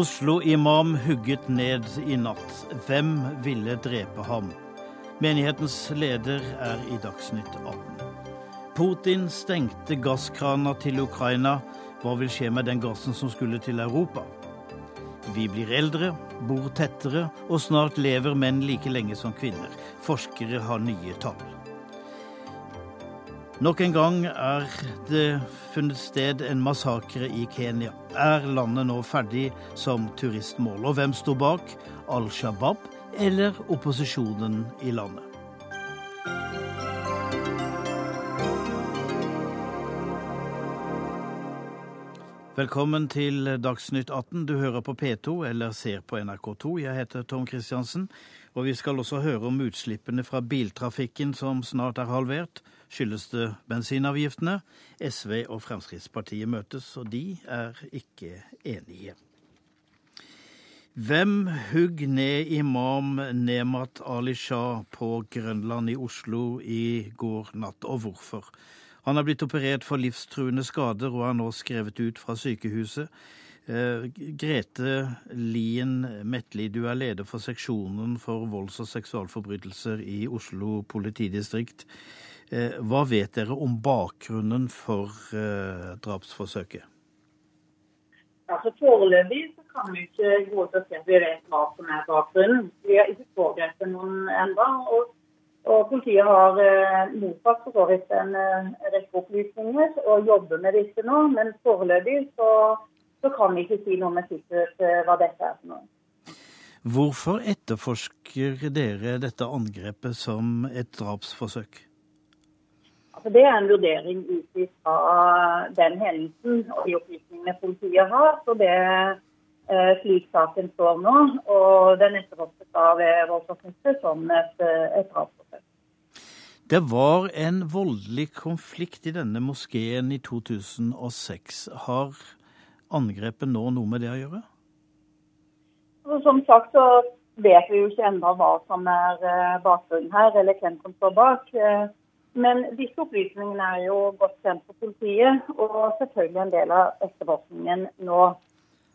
Oslo-imam hugget ned i natt. Hvem ville drepe ham? Menighetens leder er i Dagsnytt 18. Putin stengte gasskrana til Ukraina. Hva vil skje med den gassen som skulle til Europa? Vi blir eldre, bor tettere, og snart lever menn like lenge som kvinner. Forskere har nye tall. Nok en gang er det funnet sted en massakre i Kenya. Er landet nå ferdig som turistmål? Og hvem sto bak? Al Shabaab eller opposisjonen i landet? Velkommen til Dagsnytt 18. Du hører på P2 eller ser på NRK2. Jeg heter Tom Kristiansen, og vi skal også høre om utslippene fra biltrafikken som snart er halvert. Skyldes det bensinavgiftene? SV og Fremskrittspartiet møtes, og de er ikke enige. Hvem hugg ned imam Nemat Ali Shah på Grønland i Oslo i går natt, og hvorfor? Han er blitt operert for livstruende skader og er nå skrevet ut fra sykehuset. Eh, Grete Lien Metli, du er leder for seksjonen for volds- og seksualforbrytelser i Oslo politidistrikt. Eh, hva vet dere om bakgrunnen for eh, drapsforsøket? Altså Foreløpig så kan vi ikke gå til å se at vi vet hva som er bakgrunnen. Vi har ikke pågrepet noen ennå. Og og politiet har eh, mottatt for så vidt en eh, rekke opplysninger og jobber med disse nå. Men foreløpig så, så, kan vi ikke si noe med sikkerhet eh, hva dette er for noe. Hvorfor etterforsker dere dette angrepet som et drapsforsøk? Altså, det er en vurdering ut fra den hendelsen og de opplysningene politiet har. Så det eh, slik saken står nå. Og den etterforskes av voldsoffiser som et, et drapsforsøk. Det var en voldelig konflikt i denne moskeen i 2006. Har angrepet nå noe med det å gjøre? Som sagt så vet vi jo ikke ennå hva som er eh, bakgrunnen her, eller hvem som står bak. Eh, men disse opplysningene er jo godt kjent for politiet, og selvfølgelig en del av etterforskningen nå.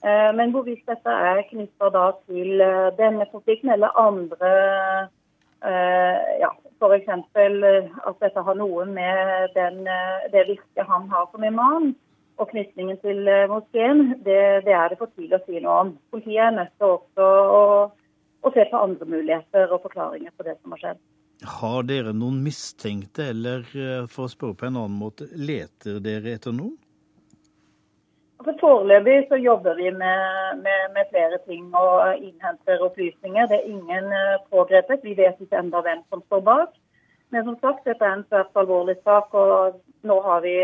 Eh, men hvorvidt dette er knytta til denne konflikten eller andre ja, F.eks. Eh, at dette har noe med den, eh, det virket han har som imam og knytningen til eh, moskeen, det, det, er det for tidlig å si noe om. Politiet er nødt til også å, å se på andre muligheter og forklaringer på det som har skjedd. Har dere noen mistenkte, eller for å spørre på en annen måte, leter dere etter noen? Altså, foreløpig så jobber vi med, med, med, flere ting og innhenter opplysninger. Det er ingen pågrepet. Vi vet ikke enda hvem som står bak. Men som sagt, dette er en svært alvorlig sak. og Nå har vi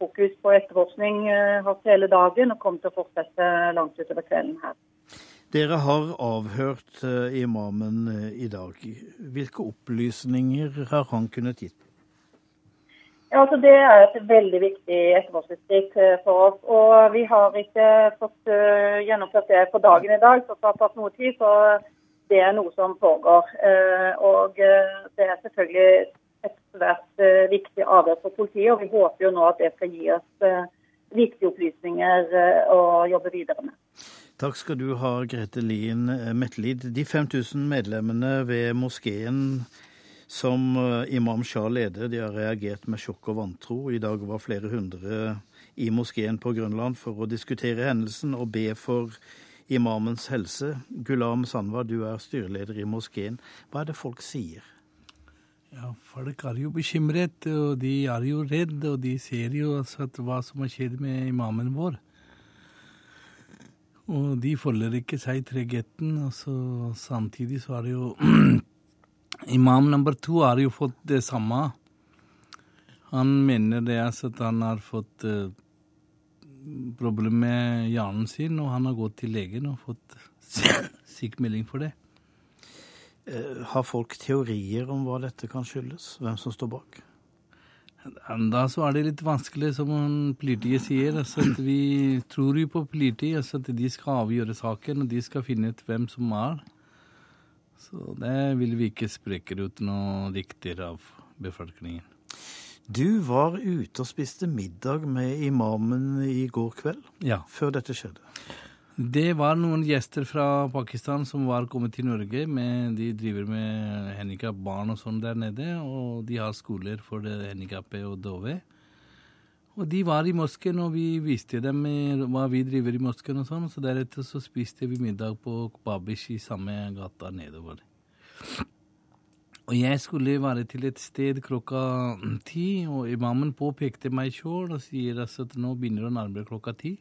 fokus på etterforskning eh, hatt hele dagen og kommer til å fortsette langt utover kvelden her. Dere har avhørt eh, imamen eh, i dag. Hvilke opplysninger har han kunnet gitt? Ja, altså Det er et veldig viktig etterforskningsskritt for oss. og Vi har ikke fått gjennomført det på dagen i dag, så det har tatt noe tid. så det er noe som pågår. Eh, og eh, det er selvfølgelig et svært eh, viktig avhør for politiet, og vi håper jo nå at det skal gi oss viktige opplysninger å jobbe videre med. Takk skal du ha, Grete Lien Metlid. De 5000 medlemmene ved moskeen som Imam Shah leder, de har reagert med sjokk og vantro. I dag var flere hundre i moskeen på Grønland for å diskutere hendelsen og be for Imamens helse. Gulam Sanwa, du er styreleder i moskeen. Hva er det folk sier? Ja, Folk er jo bekymret, og de er jo redde, og de ser jo altså hva som har skjedd med imamen vår. Og de følger ikke seg tryggheten. og så Samtidig så er det jo Imam nummer to har jo fått det samme. Han mener det altså at han har fått uh, problem med hjernen sin, og han har gått til legen og fått sykemelding for det. Eh, har folk teorier om hva dette kan skyldes? Hvem som står bak? Da så er det litt vanskelig, som politiet sier. Altså at vi tror jo på politiet, altså at de skal avgjøre saken, og de skal finne ut hvem som er. Så det vil vi ikke spreke ut noe riktigere av befolkningen. Du var ute og spiste middag med imamen i går kveld, Ja. før dette skjedde. Det var noen gjester fra Pakistan som var kommet til Norge. Med, de driver med handikapbarn og sånn der nede, og de har skoler for handikappede og dove. Og de var i moskeen, og vi viste dem hva vi driver i moskeen og sånn. Så deretter så spiste vi middag på Babish i samme gata nedover. Og jeg skulle være til et sted klokka ti, og imamen påpekte meg sjøl og sier altså at nå begynner det å nærme klokka ti.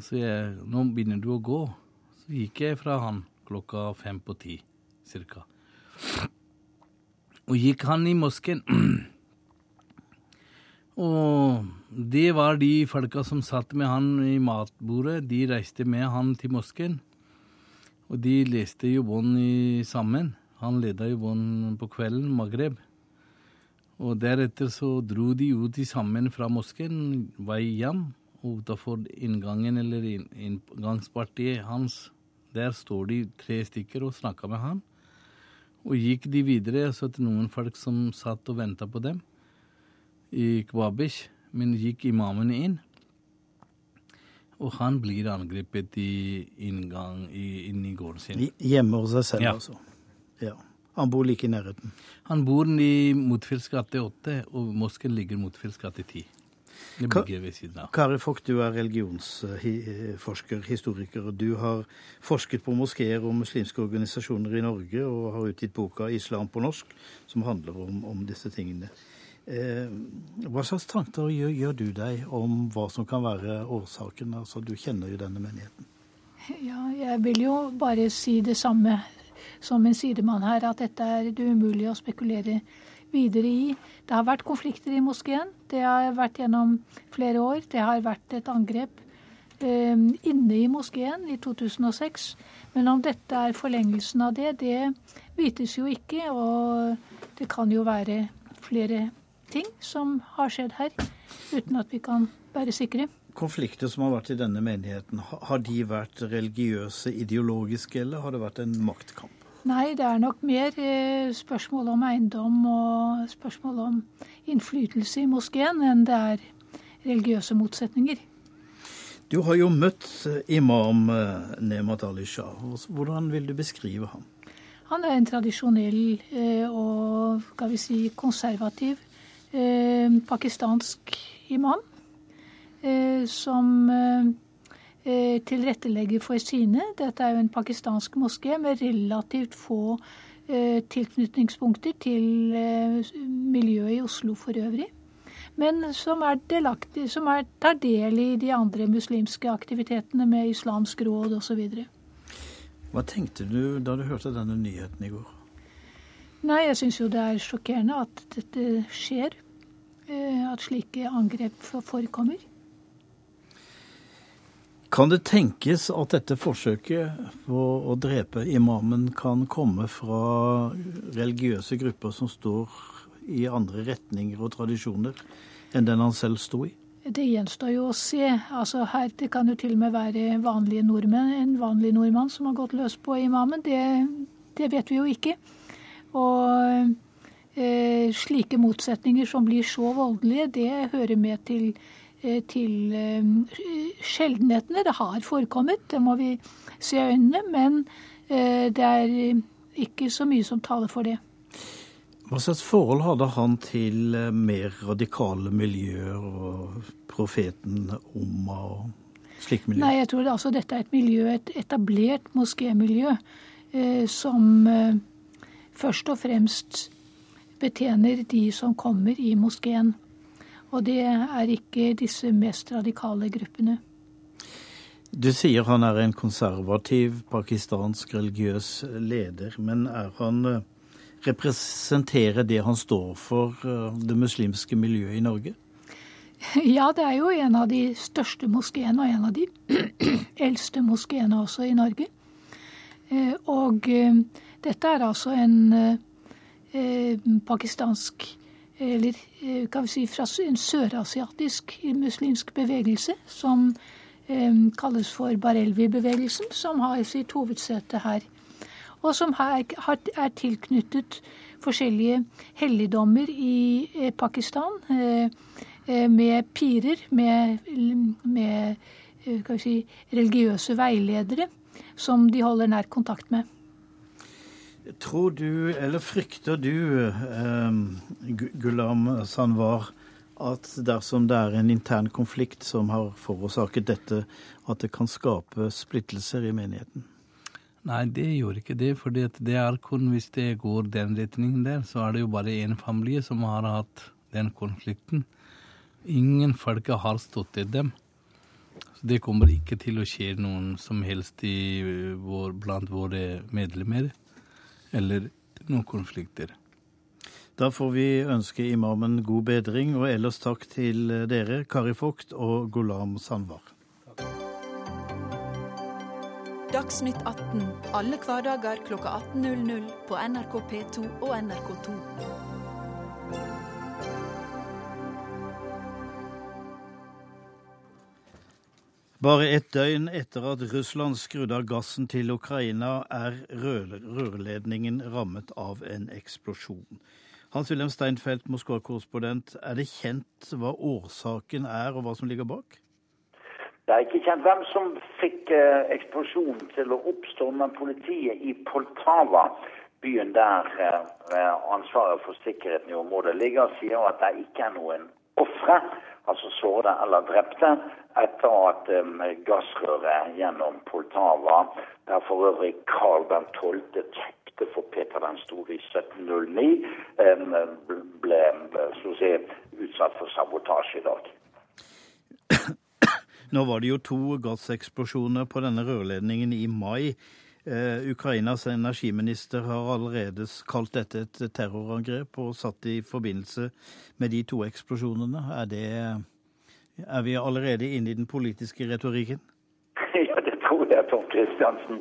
Så jeg, nå begynner du å gå. Så gikk jeg fra han klokka fem på ti, cirka. Og gikk han i moskeen. Og det var de folka som satt med han i matbordet, de reiste med han til moskeen. Og de leste jo bånd sammen. Han leda jo bånd på kvelden, Maghreb. Og deretter så dro de ut i sammen fra moskeen, vei hjem. Utafor inngangen eller inngangspartiet hans, der står de tre stykker og snakker med han. Og gikk de videre, så til noen folk som satt og venta på dem i Kvabish, men gikk imamen inn. Og han blir angrepet i inngang i, inni gården sin. Hjemme hos seg selv, Ja. altså. Ja. Han bor like i nærheten. Han bor i Motfjells gate 8, og mosken ligger Motfjells gate 10. Det bygger ved siden av. Kari Fock, du er religionsforsker, historiker. og Du har forsket på moskeer og muslimske organisasjoner i Norge, og har utgitt boka 'Islam på norsk', som handler om, om disse tingene. Eh, hva slags tanker gjør, gjør du deg om hva som kan være årsaken? Altså, du kjenner jo denne menigheten. Ja, jeg vil jo bare si det samme som en sidemann her, at dette er det umulig å spekulere videre i. Det har vært konflikter i moskeen. Det har vært gjennom flere år. Det har vært et angrep eh, inne i moskeen i 2006. Men om dette er forlengelsen av det, det vites jo ikke. Og det kan jo være flere ting som har skjedd her, uten at vi kan være sikre. Konflikter som har vært i denne menigheten, har de vært religiøse, ideologiske, eller har det vært en maktkamp? Nei, det er nok mer eh, spørsmål om eiendom og spørsmål om innflytelse i moskeen enn det er religiøse motsetninger. Du har jo møtt eh, imam eh, Nemat Ali Shah. Hvordan vil du beskrive ham? Han er en tradisjonell og skal vi si konservativ pakistansk imam som tilrettelegger for sine. Dette er jo en pakistansk moské med relativt få eh, tilknytningspunkter til eh, miljøet i Oslo for øvrig. Men som, er delaktig, som er, tar del i de andre muslimske aktivitetene med Islamsk råd osv. Hva tenkte du da du hørte denne nyheten i går? Nei, jeg syns jo det er sjokkerende at dette skjer. eh, At slike angrep forekommer. Kan det tenkes at dette forsøket på å drepe imamen kan komme fra religiøse grupper som står i andre retninger og tradisjoner enn den han selv sto i? Det gjenstår jo å se. Altså her, Det kan jo til og med være vanlige nordmenn, en vanlig nordmann som har gått løs på imamen. Det, det vet vi jo ikke. Og eh, slike motsetninger som blir så voldelige, det hører med til, til eh, sjeldenhetene. Det har forekommet, det må vi se i øynene. Men eh, det er ikke så mye som taler for det. Hva slags forhold hadde han til eh, mer radikale miljøer og profeten Oma og slike miljøer? Nei, jeg tror det, altså dette er et miljø, et etablert moskémiljø, eh, som eh, først og fremst betjener de som kommer i moskeen. Og det er ikke disse mest radikale gruppene. Du sier han er en konservativ pakistansk religiøs leder, men er han eh, representerer det han står for, eh, det muslimske miljøet i Norge? Ja, det er jo en av de største moskeene, og en av de eldste moskeene også i Norge. Eh, Og dette er altså en pakistansk eller eh, kan vi si fra en sørasiatisk muslimsk bevegelse som eh, kalles for Barelvi-bevegelsen, som har sitt hovedsete her. og som er tilknyttet forskjellige helligdommer i Pakistan. Med pirer, med, med si, religiøse veiledere som de holder nær kontakt med. Tror du, eller frykter du, eh, Gulam Sanwar, at dersom det er en intern konflikt som har forårsaket dette, at det kan skape splittelser i menigheten? Nei, det gjør ikke det. For det er kun hvis det går den retningen der, så er det jo bare én familie som har hatt den konflikten. Ingen folk har stått i dem. Så det kommer ikke til å skje noen som helst vår, blant våre medlemmer eller noen konflikter. Da får vi ønske imamen god bedring, og ellers takk til dere, Kari Vogt og Golam Sandvar. Dagsnytt 18 alle hverdager klokka 18.00 på NRK P2 og NRK2. Bare et døgn etter at Russland skrudde av gassen til Ukraina, er rørledningen rammet av en eksplosjon. Hans-Wilhelm Steinfeld, Moskva-korrespondent, er det kjent hva årsaken er, og hva som ligger bak? Det er ikke kjent hvem som fikk eh, eksplosjonen til å oppstå, men politiet i Poltava, byen der eh, ansvaret for sikkerheten i området ligger, sier at det ikke er noen ofre altså sårede eller drepte, etter at um, gassrøret gjennom Poltava, der for øvrig Karl den 12. tapte for Peter den store i 1709, um, ble si, utsatt for sabotasje i dag. Nå var det jo to gasseksplosjoner på denne rørledningen i mai. Eh, Ukrainas energiminister har allerede kalt dette et terrorangrep og satt i forbindelse med de to eksplosjonene. Er, det, er vi allerede inne i den politiske retorikken? Ja, det tror jeg, Tom Kristiansen.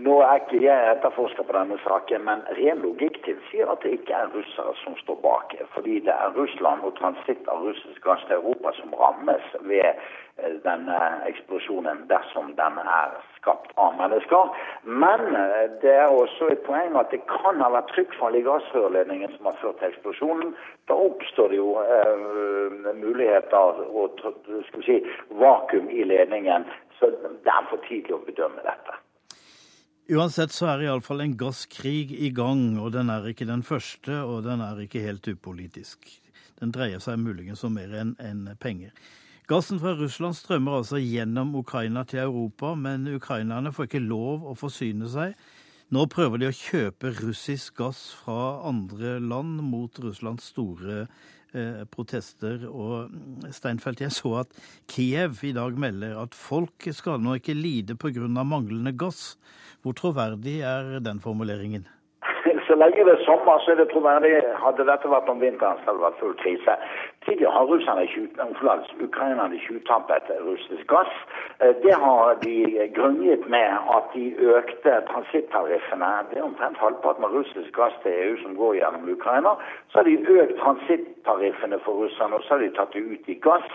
Nå er ikke jeg etterforsker på denne saken, men ren logikk tilsier at det ikke er russere som står bak. Fordi det er Russland og transitt av russisk gass til Europa som rammes ved eh, denne eksplosjonen, dersom den er skapt av mennesker. Men eh, det er også et poeng at det kan ha vært trykkfall i gassrørledningen som har ført til eksplosjonen. Da oppstår det jo eh, muligheter og si, vakuum i ledningen. Så det er for tidlig å bedømme dette. Uansett så er iallfall en gasskrig i gang, og den er ikke den første, og den er ikke helt upolitisk. Den dreier seg muligens om mer enn en penger. Gassen fra Russland strømmer altså gjennom Ukraina til Europa, men ukrainerne får ikke lov å forsyne seg. Nå prøver de å kjøpe russisk gass fra andre land mot Russlands store eh, protester. Og Steinfeld, jeg så at Kiev i dag melder at folk skal nå ikke lide pga. manglende gass. Hvor troverdig er den formuleringen? Så lenge det er sommer, så er det troverdig. Hadde dette vært om vinteren, så hadde det vært full krise. Tidligere har russerne ukrainerne tjuvtappet russisk gass. Eh, det har de grunngitt med at de økte transittariffene. Det er omtrent halvparten av russisk gass til EU som går gjennom Ukraina. Så har de økt transittariffene for russerne, og så har de tatt det ut i gass.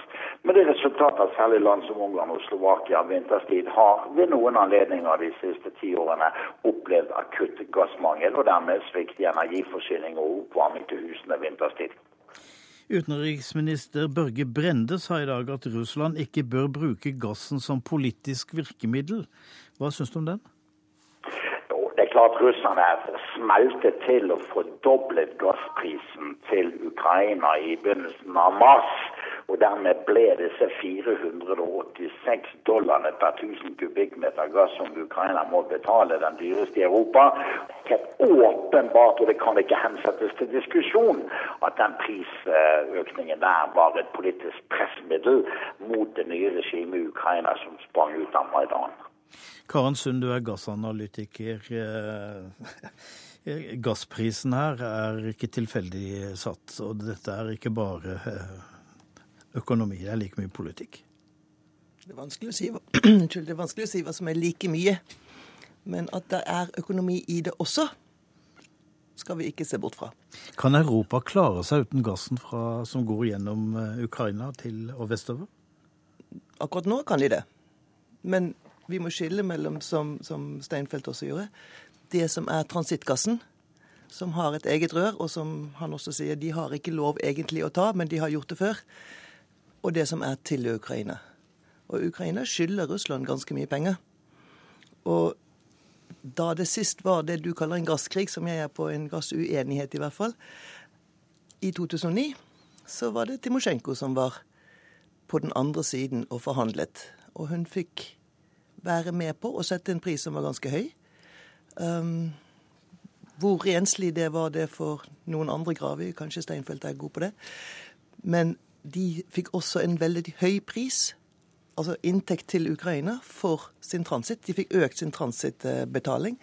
Med det resultatet at særlig land som Ungarn og Slovakia vinterstid har ved noen anledninger de siste ti årene opplevd akutt gassmangel, og dermed svikt i energiforsyning og oppvarming til husene vinterstid. Utenriksminister Børge Brende sa i dag at Russland ikke bør bruke gassen som politisk virkemiddel. Hva syns du om den? Det er klart russerne er smeltet til å fordoblet gassprisen til Ukraina i begynnelsen av mars. Og dermed ble disse 486 dollarene per 1000 kubikkmeter gass som Ukraina må betale, den dyreste i Europa. Helt åpenbart, og det kan ikke hensettes til diskusjon, at den prisøkningen der var et politisk pressmiddel mot det nye regimet i Ukraina som sprang ut av Maidan. Karen Sund, du er gassanalytiker. Gassprisen her er ikke tilfeldig satt, og dette er ikke bare økonomi. Det er like mye politikk. Det er vanskelig å si, det er vanskelig å si hva som er like mye. Men at det er økonomi i det også, skal vi ikke se bort fra. Kan Europa klare seg uten gassen fra, som går gjennom eh, Ukraina til og vestover? Akkurat nå kan de det. Men vi må skille mellom, som, som Steinfeld også gjorde, det som er transittgassen, som har et eget rør, og som han også sier de har ikke lov egentlig å ta, men de har gjort det før, og det som er til Ukraina. Og Ukraina skylder Russland ganske mye penger. Og da det sist var det du kaller en gasskrig, som jeg er på en gassuenighet i hvert fall, i 2009, så var det Timosjenko som var på den andre siden og forhandlet. Og hun fikk være med på å sette en pris som var ganske høy. Um, hvor renslig det var, det for noen andre graver. Kanskje Steinfeld er god på det. Men de fikk også en veldig høy pris, altså inntekt til Ukraina, for sin transitt. De fikk økt sin transittbetaling,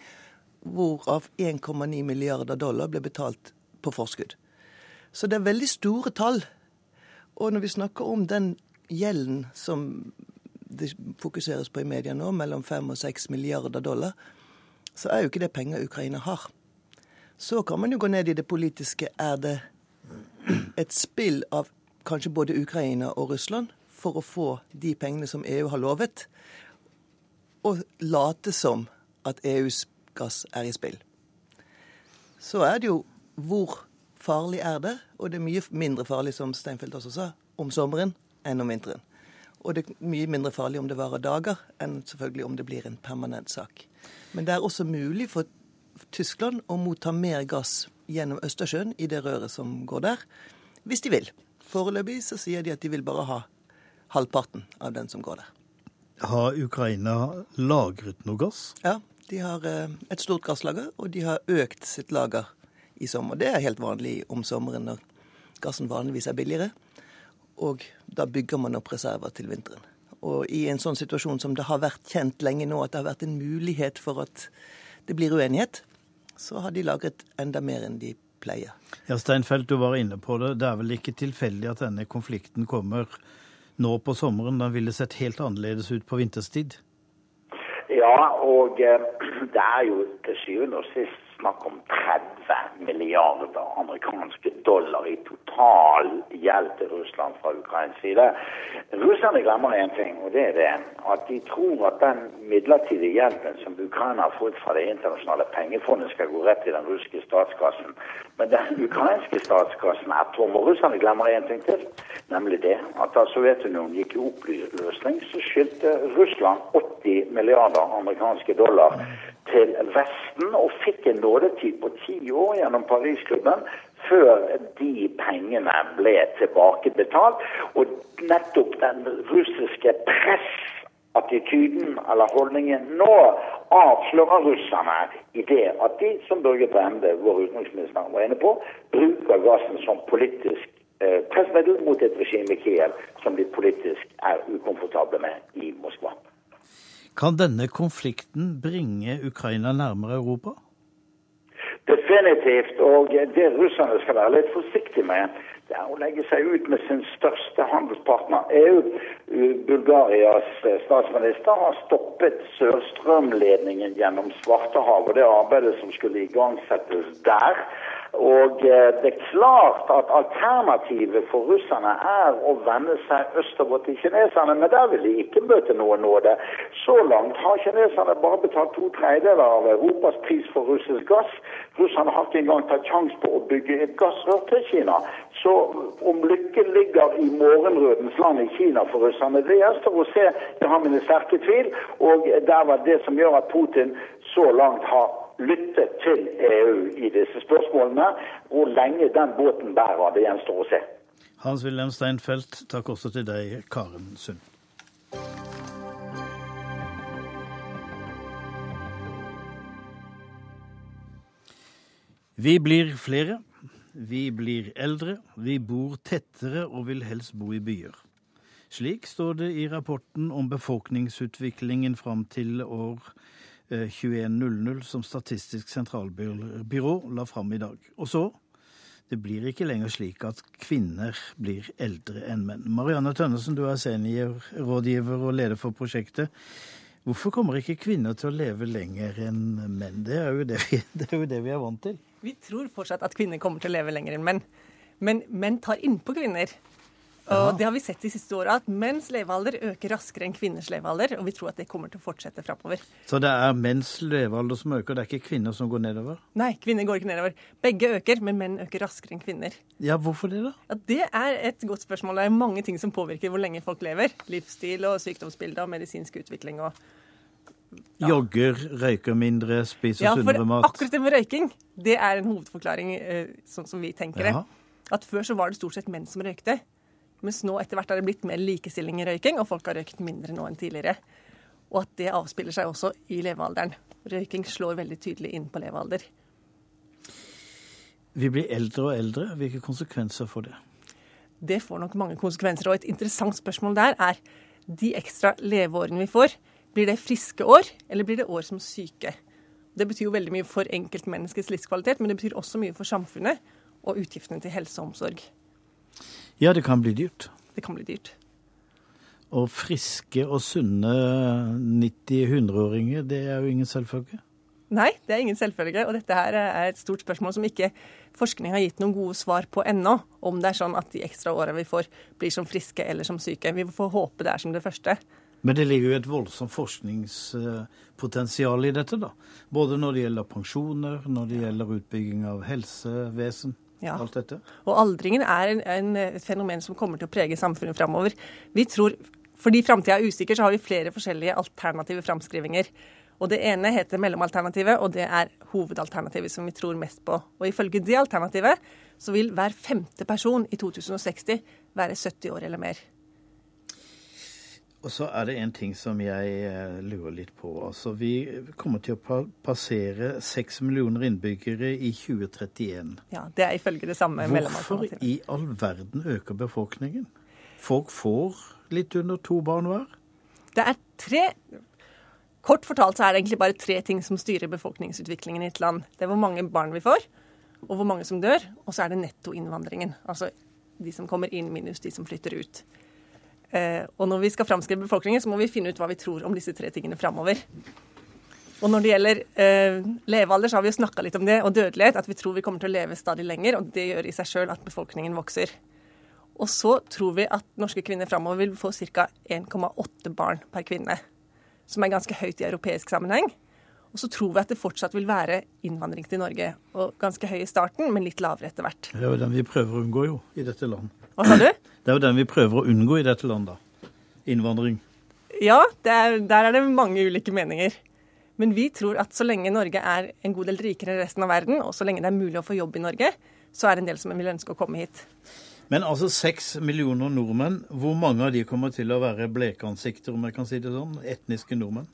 hvorav 1,9 milliarder dollar ble betalt på forskudd. Så det er veldig store tall. Og når vi snakker om den gjelden som det fokuseres på i media nå, mellom 5 og 6 milliarder dollar, så er jo ikke det penger Ukraina har. Så kan man jo gå ned i det politiske. Er det et spill av kanskje både Ukraina og Russland for å få de pengene som EU har lovet, og late som at EUs gass er i spill? Så er det jo hvor farlig er det, og det er mye mindre farlig, som Steinfeld også sa, om sommeren enn om vinteren. Og det er mye mindre farlig om det varer dager, enn selvfølgelig om det blir en permanent sak. Men det er også mulig for Tyskland å motta mer gass gjennom Østersjøen i det røret som går der, hvis de vil. Foreløpig så sier de at de vil bare ha halvparten av den som går der. Har Ukraina lagret noe gass? Ja, de har eh, et stort gasslager, og de har økt sitt lager i sommer. Det er helt vanlig om sommeren når gassen vanligvis er billigere. Og da bygger man opp reserver til vinteren. Og i en sånn situasjon som det har vært kjent lenge nå, at det har vært en mulighet for at det blir uenighet, så har de lagret enda mer enn de pleier. Ja, Steinfeld, du var inne på det. Det er vel ikke tilfeldig at denne konflikten kommer nå på sommeren? Den ville sett helt annerledes ut på vinterstid? Ja, og eh, det er jo til syvende og sist snakk om 30 milliarder amerikanske dollar i total gjeld til Russland fra Ukrains side. Russerne glemmer én ting, og det er det at de tror at den midlertidige hjelpen som Ukraina har fått fra det internasjonale pengefondet, skal gå rett i den russiske statskassen. Men den ukrainske statskassen er tom. Og russerne glemmer én ting til, nemlig det at da Sovjetunionen gikk i oppløsning, så skyldte Russland 80 milliarder amerikanske dollar til Vesten og fikk en nådetid på ti år gjennom Parisklubben før de pengene ble tilbakebetalt. Og nettopp den russiske pressattityden eller holdningen nå avslører russerne i det at de, som Børge Brende, vår utenriksminister, var inne på, bruker gassen som politisk eh, pressmiddel mot et regime i Kiev som de politisk er ukomfortable med i Moskva. Kan denne konflikten bringe Ukraina nærmere Europa? Definitivt. Og det russerne skal være litt forsiktige med, det er å legge seg ut med sin største handelspartner EU. Bulgarias statsminister har stoppet Sørstrømledningen gjennom Svartehavet og det arbeidet som skulle igangsettes der. Og eh, det er klart at alternativet for russerne er å vende seg østover til kineserne, men der vil de ikke møte noen nåde. Så langt har kineserne bare betalt to tredjedeler av Europas pris for russisk gass. Russerne har ikke engang tatt sjanse på å bygge et gassrør til Kina. Så om lykken ligger i morgenrødens land i Kina for russerne, det gjenstår å se. Jeg har mine sterke tvil. Og der var det som gjør at Putin så langt har lytte til EU i disse spørsmålene. Hvor lenge den båten bærer, det gjenstår å se. Hans-Wilhelm Steinfeld, takk også til deg, Karen Sund. Vi blir flere, vi blir eldre, vi bor tettere og vil helst bo i byer. Slik står det i rapporten om befolkningsutviklingen fram til år 21.00 som Statistisk sentralbyrå la fram i dag. Og så det blir ikke lenger slik at kvinner blir eldre enn menn. Marianne Tønnesen, du er seniorrådgiver og leder for prosjektet. Hvorfor kommer ikke kvinner til å leve lenger enn menn? Det er jo det vi, det er, jo det vi er vant til. Vi tror fortsatt at kvinner kommer til å leve lenger enn menn. Men menn tar innpå kvinner. Og det har vi sett de siste åra, at menns levealder øker raskere enn kvinners levealder. Og vi tror at det kommer til å fortsette framover. Så det er menns levealder som øker, det er ikke kvinner som går nedover? Nei, kvinner går ikke nedover. Begge øker, men menn øker raskere enn kvinner. Ja, hvorfor det, da? Ja, Det er et godt spørsmål. Det er mange ting som påvirker hvor lenge folk lever. Livsstil og sykdomsbilde og medisinsk utvikling og Jogger, røyker mindre, spiser Ja, for sunnere mat? akkurat det med røyking, det er en hovedforklaring eh, sånn som vi tenker det. Ja. At før så var det stort sett menn som røykte. Mens nå etter hvert har det blitt mer likestilling i røyking, og folk har røykt mindre nå enn tidligere. Og at det avspiller seg også i levealderen. Røyking slår veldig tydelig inn på levealder. Vi blir eldre og eldre. Hvilke konsekvenser får det? Det får nok mange konsekvenser. Og et interessant spørsmål der er de ekstra leveårene vi får, blir det friske år, eller blir det år som syke? Det betyr jo veldig mye for enkeltmenneskets livskvalitet, men det betyr også mye for samfunnet og utgiftene til helse og omsorg. Ja, det kan bli dyrt. Det kan bli dyrt. Og friske og sunne 90-100-åringer, det er jo ingen selvfølge. Nei, det er ingen selvfølge. Og dette her er et stort spørsmål som ikke forskning har gitt noen gode svar på ennå. Om det er sånn at de ekstra åra vi får, blir som friske eller som syke. Vi får håpe det er som det første. Men det ligger jo et voldsomt forskningspotensial i dette, da. Både når det gjelder pensjoner, når det gjelder utbygging av helsevesen. Ja. Alt dette. Og aldringen er en, en, et fenomen som kommer til å prege samfunnet framover. Vi tror, Fordi framtida er usikker, så har vi flere forskjellige alternative framskrivinger. Og Det ene heter mellomalternativet, og det er hovedalternativet som vi tror mest på. Og Ifølge det alternativet så vil hver femte person i 2060 være 70 år eller mer. Og så er det en ting som jeg eh, lurer litt på. Altså, Vi kommer til å passere seks millioner innbyggere i 2031. Ja, Det er ifølge det samme Hvorfor i all verden øker befolkningen? Folk får litt under to barn hver. Det er tre Kort fortalt så er det egentlig bare tre ting som styrer befolkningsutviklingen i et land. Det er hvor mange barn vi får, og hvor mange som dør, og så er det nettoinnvandringen. Altså de som kommer inn minus de som flytter ut. Eh, og når vi skal framskrive befolkningen, så må vi finne ut hva vi tror om disse tre tingene framover. Og når det gjelder eh, levealder, så har vi jo snakka litt om det, og dødelighet. At vi tror vi kommer til å leve stadig lenger, og det gjør i seg sjøl at befolkningen vokser. Og så tror vi at norske kvinner framover vil få ca. 1,8 barn per kvinne. Som er ganske høyt i europeisk sammenheng. Og så tror vi at det fortsatt vil være innvandring til Norge. Og ganske høy i starten, men litt lavere etter hvert. Det er jo den vi prøver å unngå jo, i dette land. Hva sa du? Det er jo den vi prøver å unngå i dette landet. Innvandring. Ja, det er, der er det mange ulike meninger. Men vi tror at så lenge Norge er en god del rikere enn resten av verden, og så lenge det er mulig å få jobb i Norge, så er det en del som vil ønske å komme hit. Men altså seks millioner nordmenn, hvor mange av de kommer til å være blekansikter, om jeg kan si det sånn? Etniske nordmenn?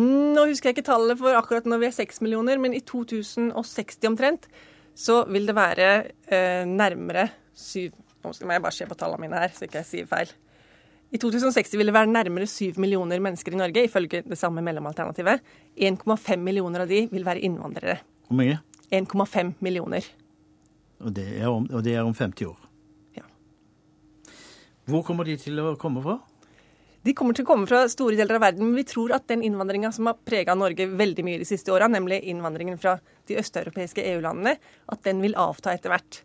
Nå husker jeg ikke tallet for akkurat når vi er seks millioner, men i 2060 omtrent så vil det være eh, nærmere syv Nå skal jeg bare se på tallene mine her, så ikke jeg sier feil. I 2060 vil det være nærmere syv millioner mennesker i Norge, ifølge det samme mellomalternativet. 1,5 millioner av de vil være innvandrere. Hvor mange? 1,5 millioner. Og det, er om, og det er om 50 år. Ja. Hvor kommer de til å komme fra? De kommer til å komme fra store deler av verden, men vi tror at den innvandringa som har prega Norge veldig mye de siste åra, nemlig innvandringen fra de østeuropeiske EU-landene, at den vil avta etter hvert.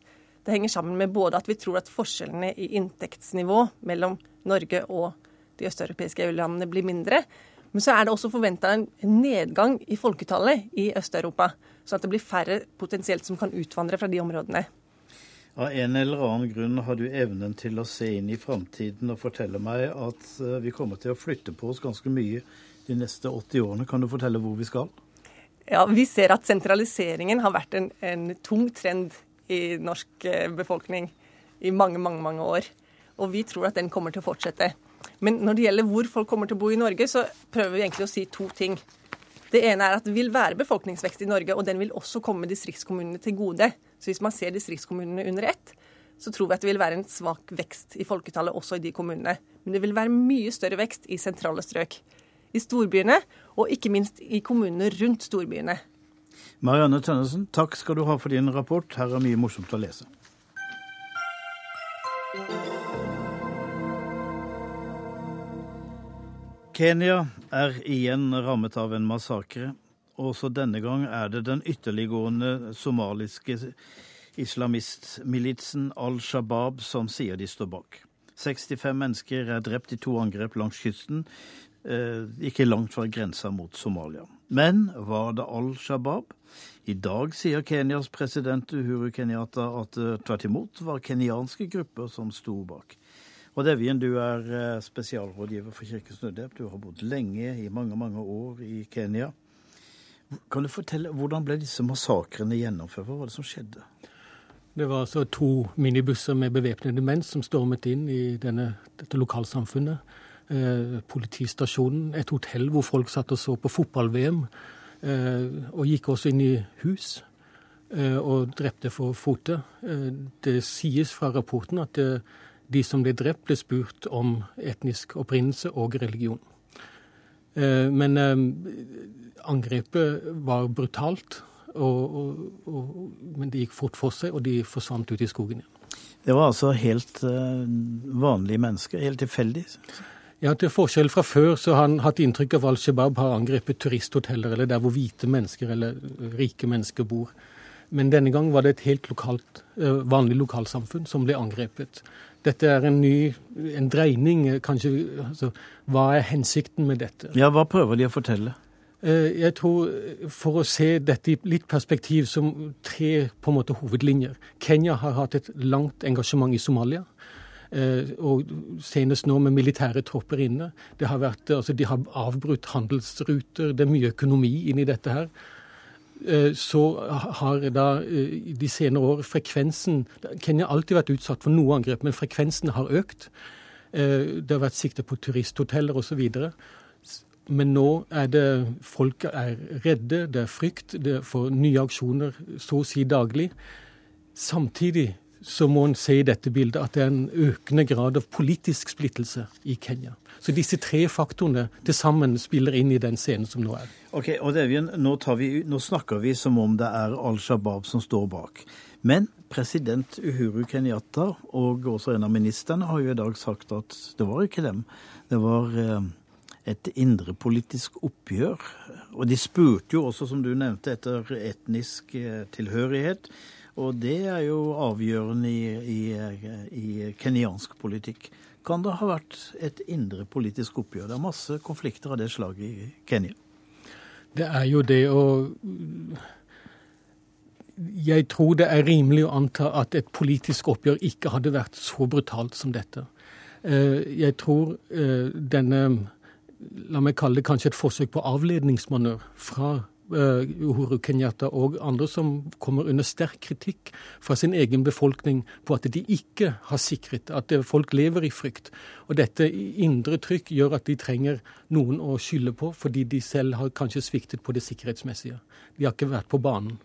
Det henger sammen med både at vi tror at forskjellene i inntektsnivå mellom Norge og de østeuropeiske EU-landene blir mindre, men så er det også forventa en nedgang i folketallet i Øst-Europa. Sånn at det blir færre potensielt som kan utvandre fra de områdene. Av en eller annen grunn har du evnen til å se inn i framtiden og fortelle meg at eh, vi kommer til å flytte på oss ganske mye de neste 80 årene. Kan du fortelle hvor vi skal? Ja, Vi ser at sentraliseringen har vært en, en tung trend i norsk eh, befolkning i mange, mange, mange år. Og vi tror at den kommer til å fortsette. Men når det gjelder hvor folk kommer til å bo i Norge, så prøver vi egentlig å si to ting. Det ene er at det vil være befolkningsvekst i Norge, og den vil også komme distriktskommunene til gode. Så hvis man ser distriktskommunene under ett, så tror vi at det vil være en svak vekst i folketallet også i de kommunene. Men det vil være mye større vekst i sentrale strøk. I storbyene, og ikke minst i kommunene rundt storbyene. Marianne Tønnesen, takk skal du ha for din rapport. Her er mye morsomt å lese. Kenya er igjen rammet av en massakre. Også denne gang er det den ytterliggående somaliske islamistmilitsen Al Shabaab som sier de står bak. 65 mennesker er drept i to angrep langs kysten, eh, ikke langt fra grensa mot Somalia. Men var det Al Shabaab? I dag sier Kenyas president Uhuru Kenyatta at det tvert imot var kenyanske grupper som sto bak. Og Devjen, du er eh, spesialrådgiver for Kirkens Nødhjelp. Du har bodd lenge, i mange, mange år i Kenya. Kan du fortelle, Hvordan ble disse massakrene gjennomført? Hva var det som skjedde? Det var altså to minibusser med bevæpnede menn som stormet inn i denne, dette lokalsamfunnet. Eh, politistasjonen, et hotell hvor folk satt og så på fotball-VM. Eh, og gikk også inn i hus eh, og drepte for fote. Det sies fra rapporten at det, de som ble drept, ble spurt om etnisk opprinnelse og religion. Men angrepet var brutalt, og, og, og, men det gikk fort for seg, og de forsvant ut i skogen igjen. Det var altså helt vanlige mennesker, helt tilfeldig? Ja, Til forskjell fra før så har han hatt inntrykk av Al Shabaab har angrepet turisthoteller, eller der hvor hvite mennesker eller rike mennesker bor. Men denne gang var det et helt lokalt, vanlig lokalsamfunn som ble angrepet. Dette er en ny en dreining, kanskje. Altså, hva er hensikten med dette? Ja, Hva prøver de å fortelle? Jeg tror, For å se dette i litt perspektiv, som tre på en måte hovedlinjer. Kenya har hatt et langt engasjement i Somalia. Og senest nå med militære tropper inne. Det har vært, altså De har avbrutt handelsruter, det er mye økonomi inni dette her. Eh, så har da eh, de senere år frekvensen Kenya har alltid vært utsatt for noe angrep, men frekvensen har økt. Eh, det har vært sikte på turisthoteller osv. Men nå er det folk er redde, det er frykt, det får nye aksjoner så å si daglig. Samtidig så må en se i dette bildet at det er en økende grad av politisk splittelse i Kenya. Så disse tre faktorene til sammen spiller inn i den scenen som nå er. Ok, og Devjen, nå, vi, nå snakker vi som om det er Al Shabaab som står bak. Men president Uhuru Kenyatta og også en av ministrene har jo i dag sagt at det var ikke dem. Det var eh, et indrepolitisk oppgjør. Og de spurte jo også, som du nevnte, etter etnisk eh, tilhørighet. Og det er jo avgjørende i, i, i kenyansk politikk. Kan det ha vært et indre politisk oppgjør? Det er masse konflikter av det slaget i Kenya. Det er jo det, og jeg tror det er rimelig å anta at et politisk oppgjør ikke hadde vært så brutalt som dette. Eh, jeg tror eh, denne, la meg kalle det kanskje et forsøk på avledningsmanøver fra Uhuru Kenyatta og andre som kommer under sterk kritikk fra sin egen befolkning på at de ikke har sikret at folk lever i frykt. Og dette indre trykk gjør at de trenger noen å skylde på, fordi de selv har kanskje sviktet på det sikkerhetsmessige. De har ikke vært på banen.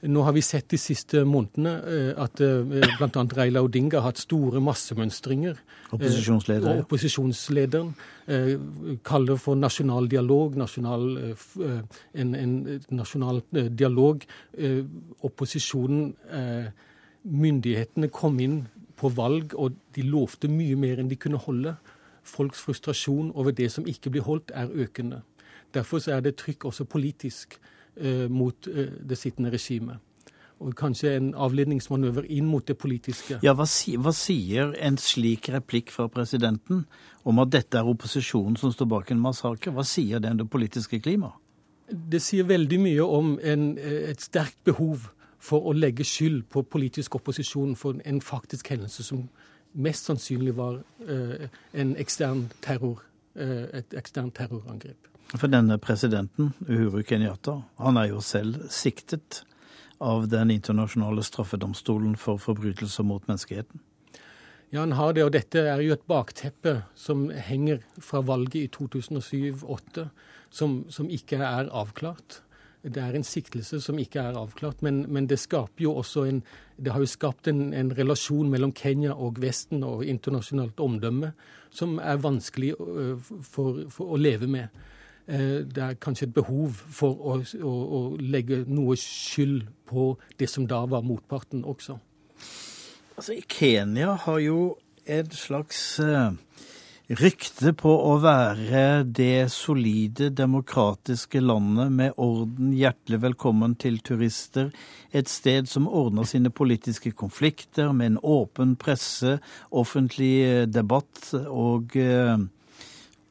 Nå har vi sett de siste månedene eh, at eh, bl.a. Reila Odinga har hatt store massemønstringer. Opposisjonsleder. Og opposisjonslederen kaller for nasjonal dialog, nasjonal, en, en, nasjonal dialog. Opposisjonen, myndighetene kom inn på valg, og de lovte mye mer enn de kunne holde. Folks frustrasjon over det som ikke blir holdt, er økende. Derfor er det trykk også politisk Eh, mot eh, det sittende regimet. Og kanskje en avledningsmanøver inn mot det politiske. Ja, hva, si, hva, sier en slik replikk fra presidenten om at dette er opposisjonen som står bak en massakre? Hva sier det om det politiske klimaet? Det sier veldig mye om en, eh, et sterkt behov for å legge skyld på politisk opposisjon for en faktisk hendelse som mest sannsynlig var eh, en ekstern terror, eh, et eksternt terrorangrep. For denne presidenten, Uhuru Kenyatta, han er jo selv siktet av Den internasjonale straffedomstolen for forbrytelser mot menneskeheten. Ja, han har det, og dette er jo et bakteppe som henger fra valget i 2007-2008, som, som, ikke er avklart. Det er en siktelse som ikke er avklart, men, men det jo også en Det har jo skapt en, en, relasjon mellom Kenya og Vesten og internasjonalt omdømme som er vanskelig øh, for, for å leve med. Eh, det er kanskje et behov for å, å, å, legge noe skyld på det som da var motparten også. Altså, Kenya har jo et slags uh, rykte på å være det solide, demokratiske landet med orden, hjertelig velkommen til turister, et sted som ordner sine politiske konflikter med en åpen presse, offentlig eh, debatt og eh,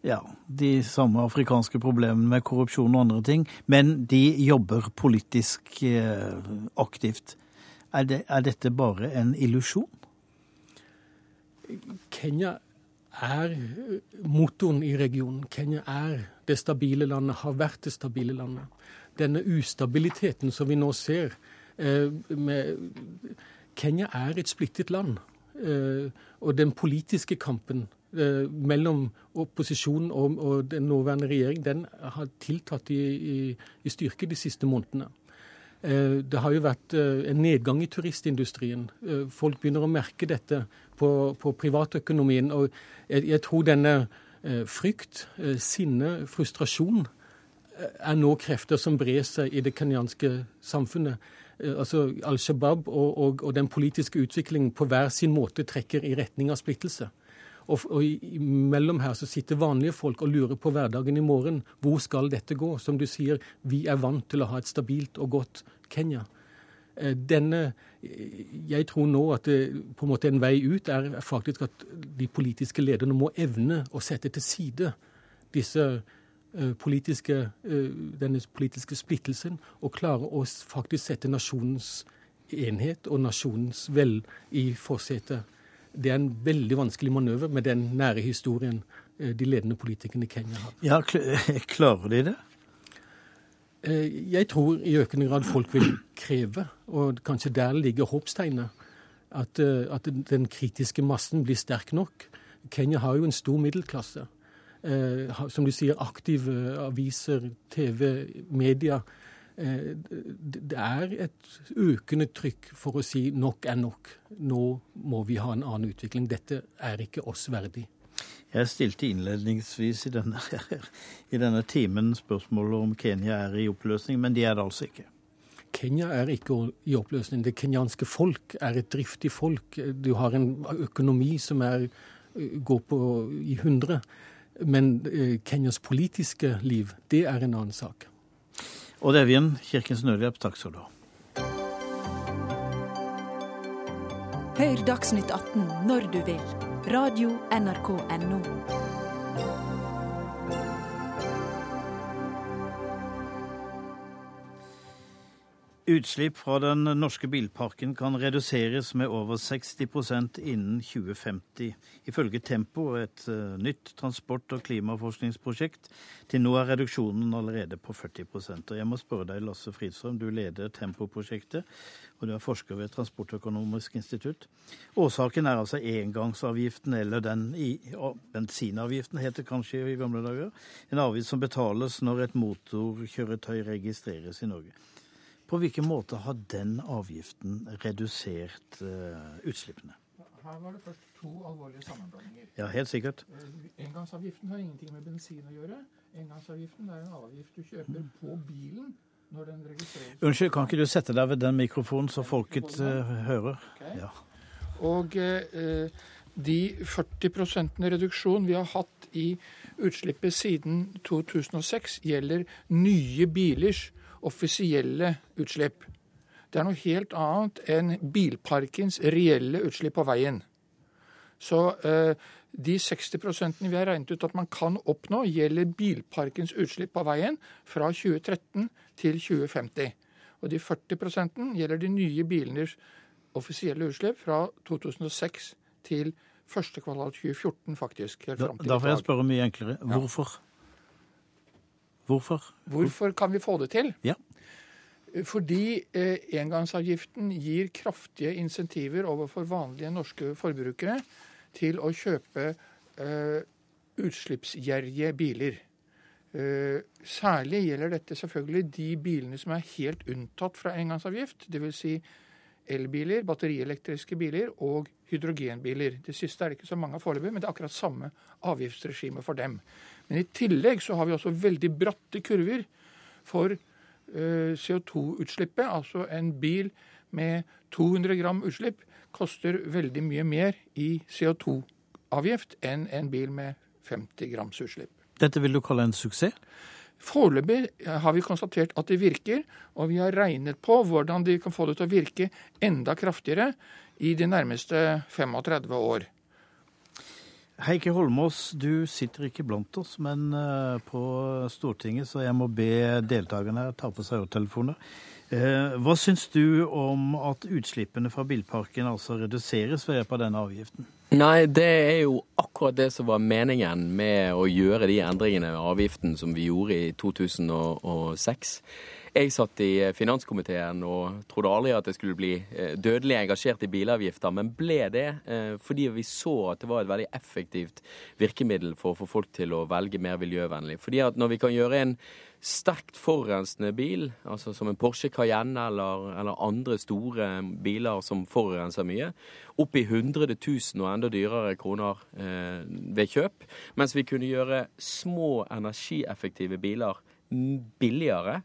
ja, de samme afrikanske problemene med korrupsjon og andre ting, men de jobber politisk eh, aktivt. Er, det, er dette bare en illusjon? Kenya er motoren i regionen. Kenya er det stabile landet, har vært det stabile landet. Denne ustabiliteten som vi nå ser eh, med Kenya er et splittet land. Eh, og den politiske kampen mellom opposisjonen og, og, den nåværende regjering, den har tiltatt i, i, i styrke de siste månedene. Eh, det har jo vært eh, en nedgang i turistindustrien. Eh, folk begynner å merke dette på, på privatøkonomien. Og jeg, jeg, tror denne frykt, sinne, frustrasjon er nå krefter som brer seg i det kenyanske samfunnet. Altså Al Shabaab og, og, og den politiske utviklingen på hver sin måte trekker i retning av splittelse. Og, og mellom her så sitter vanlige folk og lurer på hverdagen i morgen. Hvor skal dette gå? Som du sier, vi er vant til å ha et stabilt og godt Kenya. Eh, denne, jeg tror nå at det, på en måte en vei ut er faktisk at de politiske lederne må evne å sette til side disse politiske, denne politiske splittelsen og klare å faktisk sette nasjonens enhet og nasjonens vel i forsetet det er en veldig vanskelig manøver med den nære historien eh, de ledende politikerne i Kenya har. Ja, Klarer de det? Eh, jeg tror i økende grad folk vil kreve, og kanskje der ligger håpstegnet, at, eh, at den kritiske massen blir sterk nok. Kenya har jo en stor middelklasse. Som du sier, aktive aviser, TV, media det er et økende trykk for å si nok er nok. Nå må vi ha en annen utvikling. Dette er ikke oss verdig. Jeg stilte innledningsvis i denne, i denne timen spørsmålet om Kenya er i oppløsning, men de er det altså ikke. Kenya er ikke i oppløsning. Det kenyanske folk er et driftig folk. Du har en økonomi som er, går på i hundre. Men eh, Kenyas politiske liv, det er en annen sak. Odd Evjen, Kirkens Nødhjelp, takk skal du ha. Hør Dagsnytt 18 når du vil. Radio NRK Radio.nrk.no. Utslipp fra den norske bilparken kan reduseres med over 60% innen 2050, ifølge Tempo, et eh, nytt transport- og klimaforskningsprosjekt. Til nå er reduksjonen allerede på 40% Og Jeg må spørre deg, Lasse Fridstrøm, du leder Tempo-prosjektet, og du er forsker ved Transportøkonomisk institutt. Årsaken er altså engangsavgiften, eller den i, bensinavgiften heter kanskje i gamle dager. En avgift som betales når et motorkjøretøy registreres i Norge. På hvilken måte har den avgiften redusert uh, utslippene? Her var det først to alvorlige sammenblandinger. Ja, helt sikkert. Eh, engangsavgiften har ingenting med bensin å gjøre. Engangsavgiften er en avgift du kjøper på bilen når den registreres. Unnskyld, kan ikke du sette deg ved den mikrofonen så folket uh, hører? Okay. Ja. Og uh, de 40% reduksjon vi har hatt i utslippet siden 2006, gjelder nye bilers offisielle utslipp. Det er noe helt annet enn bilparkens reelle utslipp på veien. Så eh, de 60% vi har regnet ut at man kan oppnå, gjelder bilparkens utslipp på veien fra 2013 til 2050. Og de 40% gjelder de nye bilenes offisielle utslipp fra 2006 til første kvartal 2014, faktisk. da, da får jeg spørre mye enklere. Hvorfor? Ja. Hvorfor? Hvorfor kan vi få det til? Ja. Fordi eh, engangsavgiften gir kraftige insentiver overfor vanlige norske forbrukere til å kjøpe eh, utslippsgjerrige biler. Eh, særlig gjelder dette selvfølgelig de bilene som er helt unntatt fra engangsavgift. Dvs. Si elbiler, batterielektriske biler og hydrogenbiler. Det siste er det ikke så mange av foreløpig, men det er akkurat samme avgiftsregime for dem. Men i tillegg så har vi også veldig bratte kurver for uh, CO2-utslippet. Altså en bil med 200 gram utslipp koster veldig mye mer i CO2-avgift enn en bil med 50 grams utslipp. Dette vil du kalle en suksess? Foreløpig har vi konstatert at det virker, og vi har regnet på hvordan de kan få det til å virke enda kraftigere i de nærmeste 35 år. Heikki Holmås, du sitter ikke blant oss, men eh, på Stortinget, så jeg må be deltakerne her ta på seg øretelefoner. Eh, Hva syns du om at utslippene fra bilparken altså reduseres ved hjelp av denne avgiften? Nei, det er jo akkurat det som var meningen med å gjøre de endringene i avgiften som vi gjorde i 2006. Jeg satt i finanskomiteen og trodde aldri at jeg skulle bli eh, dødelig engasjert i bilavgifter, men ble det eh, fordi vi så at det var et veldig effektivt virkemiddel for å få folk til å velge mer miljøvennlig. Fordi at når vi kan gjøre en sterkt forurensende bil, altså som en Porsche Cayenne eller, eller andre store biler som forurenser mye, opp i 100 000 og enda dyrere kroner eh, ved kjøp, mens vi kunne gjøre små energieffektive biler billigere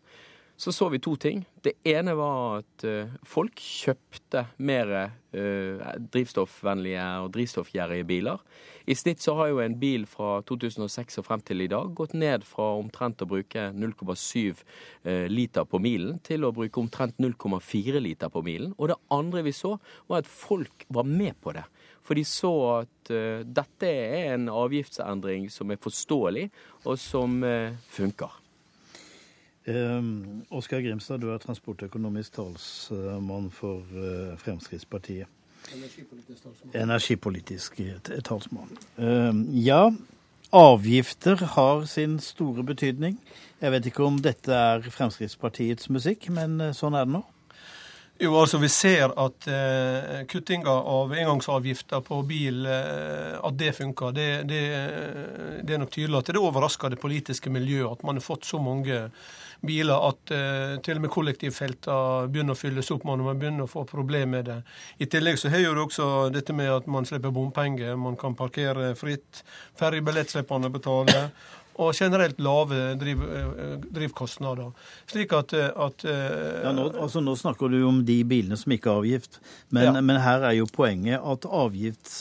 så så vi to ting. Det ene var at uh, folk kjøpte mer uh, drivstoffvennlige og drivstoffgjerrige biler. I snitt så har jo en bil fra 2006 og frem til i dag gått ned fra omtrent å bruke 0,7 uh, liter på milen til å bruke omtrent 0,4 liter på milen. Og det andre vi så, var at folk var med på det. For de så at dette er en avgiftsendring som er forståelig, og som funker. Um, Oskar Grimstad, du er transportøkonomisk talsmann for uh, Fremskrittspartiet. Energipolitisk talsmann. Energipolitisk talsmann. Um, ja, avgifter har sin store betydning. Jeg vet ikke om dette er Fremskrittspartiets musikk, men uh, sånn er det nå. Jo, altså Vi ser at eh, kuttinga av engangsavgifter på bil, eh, at det funker. Det, det, det, er nok tydelig at det overrasker det politiske miljøet at man har fått så mange biler at eh, til og med kollektivfeltene begynner å fylles opp når man begynner å få problemer med det. I tillegg så har du også dette med at man slipper bompenger, man kan parkere fritt. Ferjebillett slipper man å betale. Og generelt lave driv, eh, drivkostnader. Slik at, at ja, nå, altså, nå, snakker du om de bilene som ikke har avgift, men, ja. men her er jo poenget at avgift,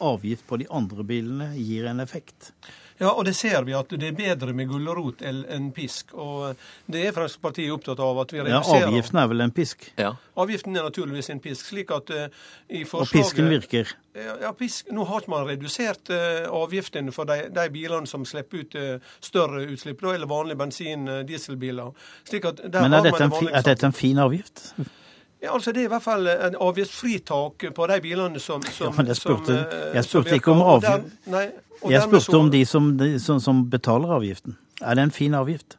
avgift på de andre bilene gir en effekt. Ja, og det ser vi at det er bedre med gulrot enn pisk. Og det er Fremskrittspartiet opptatt av at vi reduserer Ja, avgiften er vel en pisk? Ja. Avgiften er naturligvis en pisk. slik at uh, i forslaget... Og pisken virker? Ja, pisk, Nå har ikke man redusert uh, avgiftene for de, de, bilene som slipper ut uh, større utslipp, da, eller vanlige bensin-dieselbiler. Slik at der Men er dette, en, er dette en fin avgift? Ja, altså Det er i hvert fall en avgiftsfritak på de bilene som, som ja, men Jeg spurte, som, jeg spurte ikke om avgift. Jeg spurte om de som, de som, som betaler avgiften. Er det en fin avgift?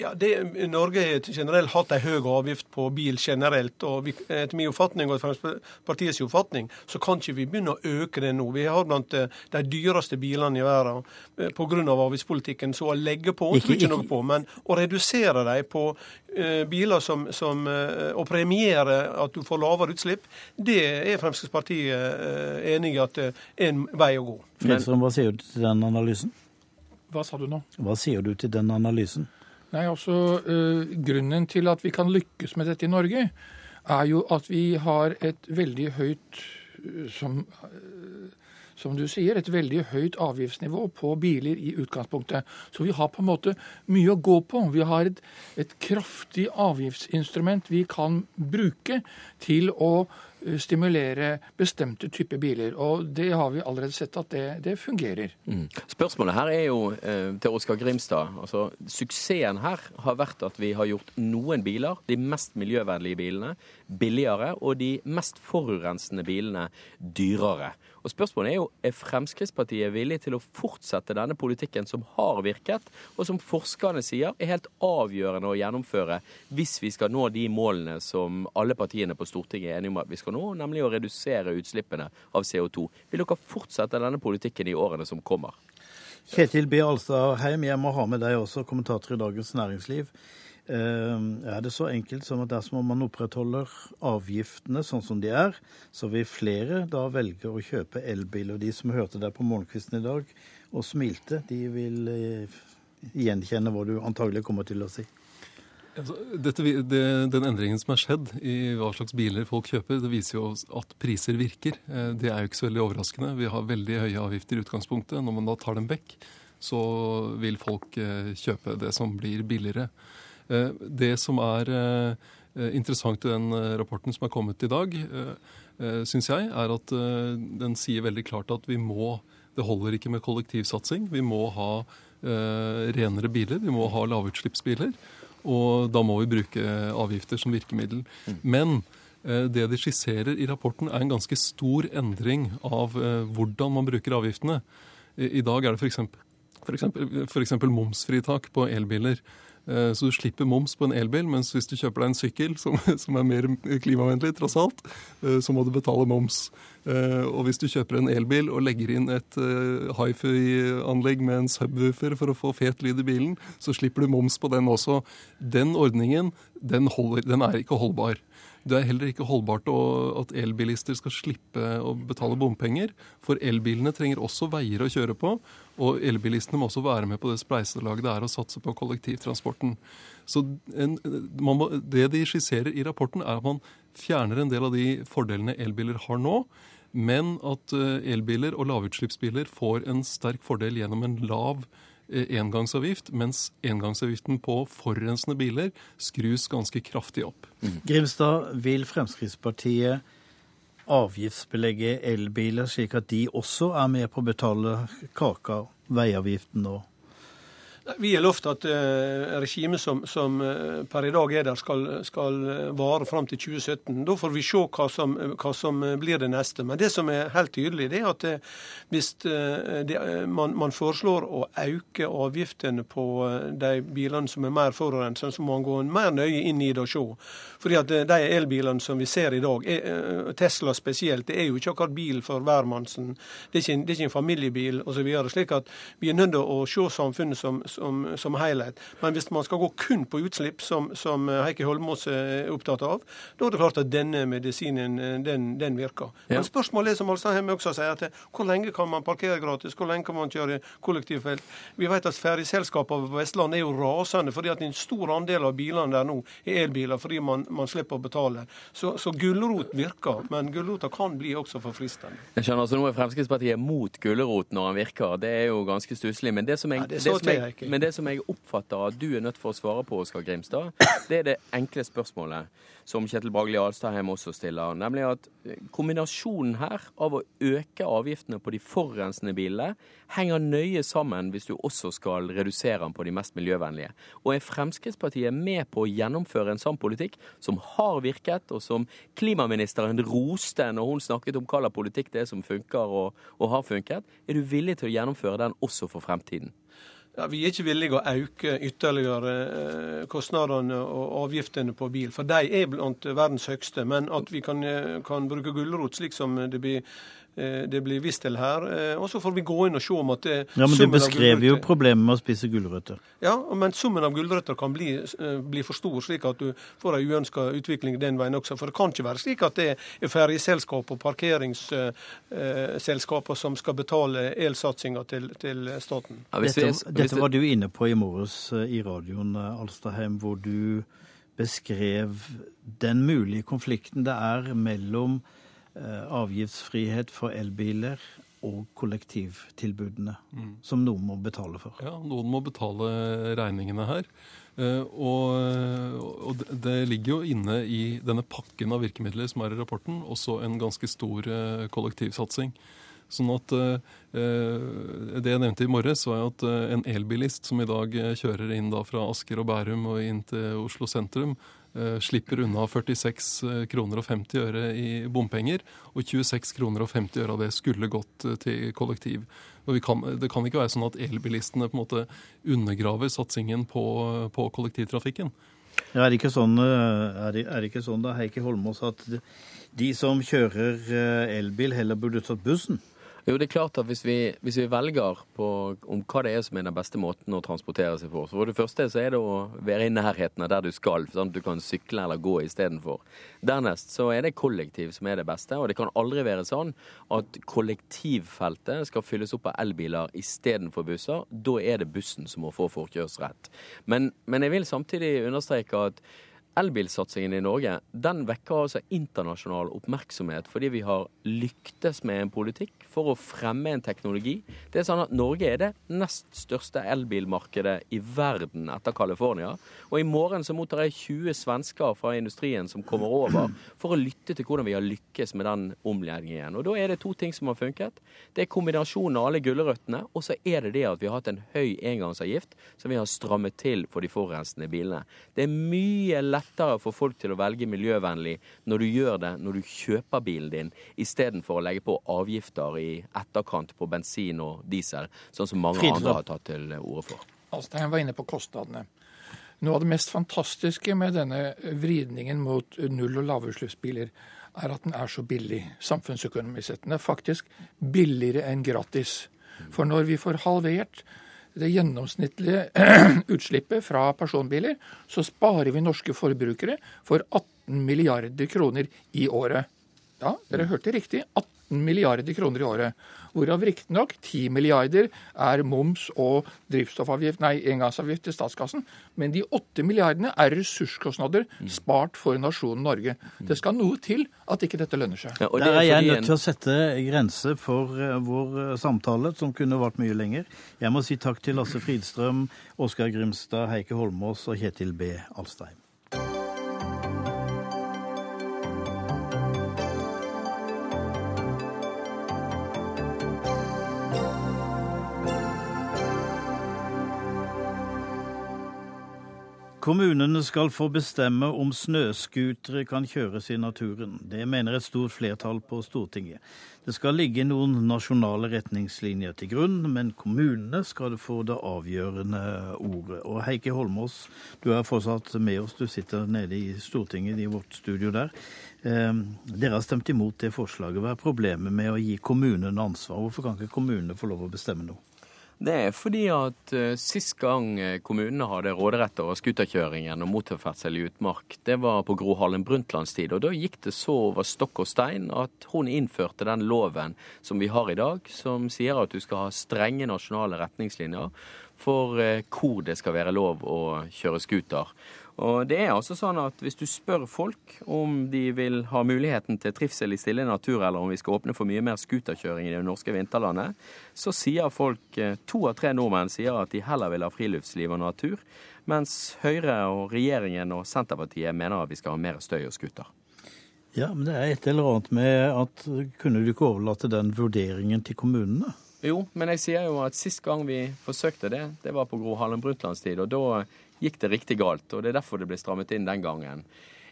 Ja, det, Norge har generelt hatt en høy avgift på bil generelt. og vi, Etter min oppfatning og Fremskrittspartiets oppfatning så kan ikke vi begynne å øke det nå. Vi har blant eh, de dyreste bilene i verden eh, pga. avgiftspolitikken. Så å legge på ikke, ikke noe på, men å redusere dem på uh, biler som, som uh, og premiere at du får lavere utslipp, det er Fremskrittspartiet uh, enig i at er en vei å gå. Fredstrøm, hva sier du til den analysen? Hva sa du nå? Hva sier du til den analysen? Nei, altså, uh, Grunnen til at vi kan lykkes med dette i Norge, er jo at vi har et veldig høyt uh, som, uh, som du sier, et veldig høyt avgiftsnivå på biler i utgangspunktet. Så vi har på en måte mye å gå på. Vi har et, et kraftig avgiftsinstrument vi kan bruke til å Eh, stimulere bestemte typer biler. Og det har vi allerede sett at det, det fungerer. Mm. Spørsmålet her er jo eh, til Oskar Grimstad. Altså, suksessen her har vært at vi har gjort noen biler, de mest miljøvennlige bilene, billigere, og de mest forurensende bilene dyrere. Og Spørsmålet er jo er Fremskrittspartiet villig til å fortsette denne politikken som har virket, og som forskerne sier er helt avgjørende å gjennomføre hvis vi skal nå de målene som alle partiene på Stortinget er enige om at vi skal nå, nemlig å redusere utslippene av CO2. Vil dere fortsette denne politikken i årene som kommer? Kjetil B. Alstadheim, jeg må ha med deg også, kommentator i Dagens Næringsliv. Eh, er det så enkelt som at dersom man opprettholder avgiftene sånn som de er, så vil flere da velge å kjøpe elbil. Og de som hørte deg på morgenkvisten i dag og smilte, de vil eh, gjenkjenne hva du antagelig kommer til å si. Altså, dette, det, den endringen som er skjedd i hva slags biler folk kjøper, det viser jo at priser virker. Eh, det er jo ikke så veldig overraskende. Vi har veldig høye avgifter i utgangspunktet. Når man da tar dem vekk, så vil folk eh, kjøpe det som blir billigere. Eh, det som er interessant i den rapporten som er kommet i dag, syns jeg, er at den sier veldig klart at vi må Det holder ikke med kollektivsatsing. Vi må ha renere biler. Vi må ha lavutslippsbiler. Og da må vi bruke avgifter som virkemiddel. Mm. Men eh, det de skisserer i rapporten, er en ganske stor endring av eh, hvordan man bruker avgiftene. I dag er det f.eks. momsfritak på elbiler. Eh, så du slipper moms på en elbil, mens hvis du kjøper deg en sykkel, som, som er mer klimavennlig, tross alt, eh, så må du betale moms. Eh, og hvis du kjøper en elbil og legger inn et hifi-anlegg med en subwoofer for å få fet lyd i bilen, så slipper du moms på den også. Den ordningen, den, holder, den er ikke holdbar. Det er heller ikke holdbart at elbilister skal slippe å betale bompenger. For elbilene trenger også veier å kjøre på, og elbilistene må også være med på det spleiselaget det er å satse på kollektivtransporten. Så en, må, Det de skisserer i rapporten, er at man fjerner en del av de fordelene elbiler har nå. Men at eh, elbiler og lavutslippsbiler får en sterk fordel gjennom en lav engangsavgift, mens engangsavgiften på forurensende biler skrus ganske kraftig opp. Mm. Grimstad, vil Fremskrittspartiet avgiftsbelegge elbiler, slik at de også er med på å betale kaka, veiavgiften og vi har lovt at uh, regimet som, som uh, per i dag er der, skal, skal vare fram til 2017. Da får vi se hva som, hva som, blir det neste. Men det som er helt tydelig, det er at uh, hvis det, man, man, foreslår å øke avgiftene på de bilene som er mer forurensende, så må man gå mer nøye inn i det og se. Fordi at de elbilene som vi ser i dag, er, Tesla spesielt, det er jo ikke akkurat bil for hvermannsen. Det er ikke, det er ikke en familiebil osv. Slik at vi er nødt til å se samfunnet som som, som helhet. Men hvis man skal gå kun på utslipp, som, som Heikki Holmås er opptatt av, da er det klart at denne medisinen den, den virker. Ja. Men spørsmålet er, som Alstadheim også sier, at hvor lenge kan man parkere gratis? Hvor lenge kan man kjøre kollektivfelt? Vi vet at ferjeselskapene på Vestlandet er jo rasende, fordi at en stor andel av bilene der nå er elbiler, fordi man, man slipper å betale. Så, så gulrot virker, men gulrota kan bli også for fristende. Jeg skjønner, altså Nå er Fremskrittspartiet mot gulrot når han virker. Det er jo ganske stusslig. Men det som jeg, ja, det det som jeg, men det som jeg oppfatter at du er nødt for å svare på, Oskar Grimstad, det er det enkle spørsmålet som Kjetil Bragli Alstadheim også stiller, nemlig at eh, kombinasjonen her av å øke avgiftene på de forurensende bilene henger nøye sammen hvis du også skal redusere den på de mest miljøvennlige. Og er Fremskrittspartiet med på å gjennomføre en sånn politikk som har virket, og som klimaministeren roste når hun snakket om hva slags politikk det er som funker og, og har funket? Er du villig til å gjennomføre den også for fremtiden? Ja, Vi er ikke villige å øke ytterligere eh, kostnadene og avgiftene på bil, for de er blant verdens høyeste. Men at vi kan, eh, kan bruke gulrot, slik som det blir det blir vist til her. Eh, og så får vi gå inn og se om at det, Ja, Men du beskrev jo problemet med å spise gulrøtter. Ja, men summen av gulrøtter kan bli, eh, bli, for stor, slik at du får en uønska utvikling den veien også. For det kan ikke være slik at det er ferjeselskap og parkeringsselskaper som skal betale elsatsinga til, til, staten. Ja, dette, dette var du inne på i morges i radioen, Alstaheim, hvor du beskrev den mulige konflikten det er mellom Eh, avgiftsfrihet for elbiler og kollektivtilbudene, mm. som noen må betale for. Ja, noen må betale regningene her. Eh, og, og, det ligger jo inne i denne pakken av virkemidler som er i rapporten, også en ganske stor eh, kollektivsatsing. Sånn at Det jeg nevnte i morges, var at en elbilist som i dag kjører inn da fra Asker og Bærum og inn til Oslo sentrum, Eh, slipper unna 46 eh, kroner og 50 øre i bompenger, og 26 kroner og 50 øre av det skulle gått eh, til kollektiv. Kan, det kan ikke være sånn at elbilistene på en måte undergraver satsingen på, på kollektivtrafikken. Er, det ikke sånn, er, det, er det ikke sånn da, Heikki Holmås, at de som kjører elbil, heller burde tatt bussen? Jo, det er klart at hvis vi, hvis vi velger på om hva det er som er den beste måten å transportere seg for, så for det første så er det å være i nærheten av der du skal, sånn at du kan sykle eller gå istedenfor. Dernest så er det kollektiv som er det beste, og det kan aldri være sånn at kollektivfeltet skal fylles opp av elbiler istedenfor busser. Da er det bussen som må få forkjørsrett. Men, men jeg vil samtidig understreke at Elbilsatsingen i Norge den vekker altså internasjonal oppmerksomhet fordi vi har lyktes med en politikk for å fremme en teknologi. Det er sånn at Norge er det nest største elbilmarkedet i verden etter California. Og i morgen så mottar jeg 20 svensker fra industrien som kommer over for å lytte til hvordan vi har lykkes med den omleggingen. Og da er det to ting som har funket. Det er kombinasjonen av alle gulrøttene, og så er det det at vi har hatt en høy engangsavgift som vi har strammet til for de forurensende bilene. Det er mye lettere for folk til å velge miljøvennlig når du gjør det når du kjøper bilen din, istedenfor å legge på avgifter i etterkant på bensin og diesel, sånn som mange Fridtjof. andre har tatt til orde for. Alstein var inne på kostnadene. Noe av det mest fantastiske med denne vridningen mot null- og lavutslippsbiler, er at den er så billig samfunnsøkonomisk sett. Den er faktisk billigere enn gratis. For når vi får halvert det gjennomsnittlige utslippet fra personbiler, så sparer vi norske forbrukere for 18 milliarder kroner i året. Ja, dere hørte riktig. 18 milliarder kroner i året. Hvorav riktignok 10 milliarder er moms og drivstoffavgift, nei, engangsavgift til statskassen. Men de 8 milliardene er ressurskostnader spart for nasjonen Norge. Det skal noe til at ikke dette lønner seg. Der er jeg nødt til å sette grense for eh, vår eh, samtale, som kunne vart mye lenger. Jeg må si takk til Lasse Fridstrøm, Oskar Grimstad, Heike Holmås og Kjetil B. Alstein. Kommunene skal få bestemme om snøscootere kan kjøres i naturen. Det mener et stort flertall på Stortinget. Det skal ligge noen nasjonale retningslinjer til grunn, men kommunene skal få det avgjørende ordet. Og Heikki Holmås, du er fortsatt med oss. Du sitter nede i Stortinget, i vårt studio der. Eh, dere har stemt imot det forslaget. Hva er problemet med å gi kommunene ansvar? Hvorfor kan ikke kommunene få lov å bestemme noe? Det er fordi at uh, sist gang eh, kommunene hadde råderett over scooterkjøringen og motorferdsel i utmark, det var på Gro Harlem Brundtlands tid. Og da gikk det så over stokk og stein at hun innførte den loven som vi har i dag, som sier at du skal ha strenge nasjonale retningslinjer for uh, hvor det skal være lov å kjøre scooter. Og det er altså sånn at Hvis du spør folk om de vil ha muligheten til trivsel i stille natur, eller om vi skal åpne for mye mer scooterkjøring i det norske vinterlandet, så sier folk, eh, to av tre nordmenn sier at de heller vil ha friluftsliv og natur, mens Høyre og regjeringen og Senterpartiet mener at vi skal ha mer støy og scooter. Ja, men det er et eller annet med at kunne du ikke overlate den vurderingen til kommunene? Jo, men jeg sier jo at sist gang vi forsøkte det, det var på Gro Harlem Brundtlands tid, og da gikk det riktig galt. Og det er derfor det ble strammet inn den gangen.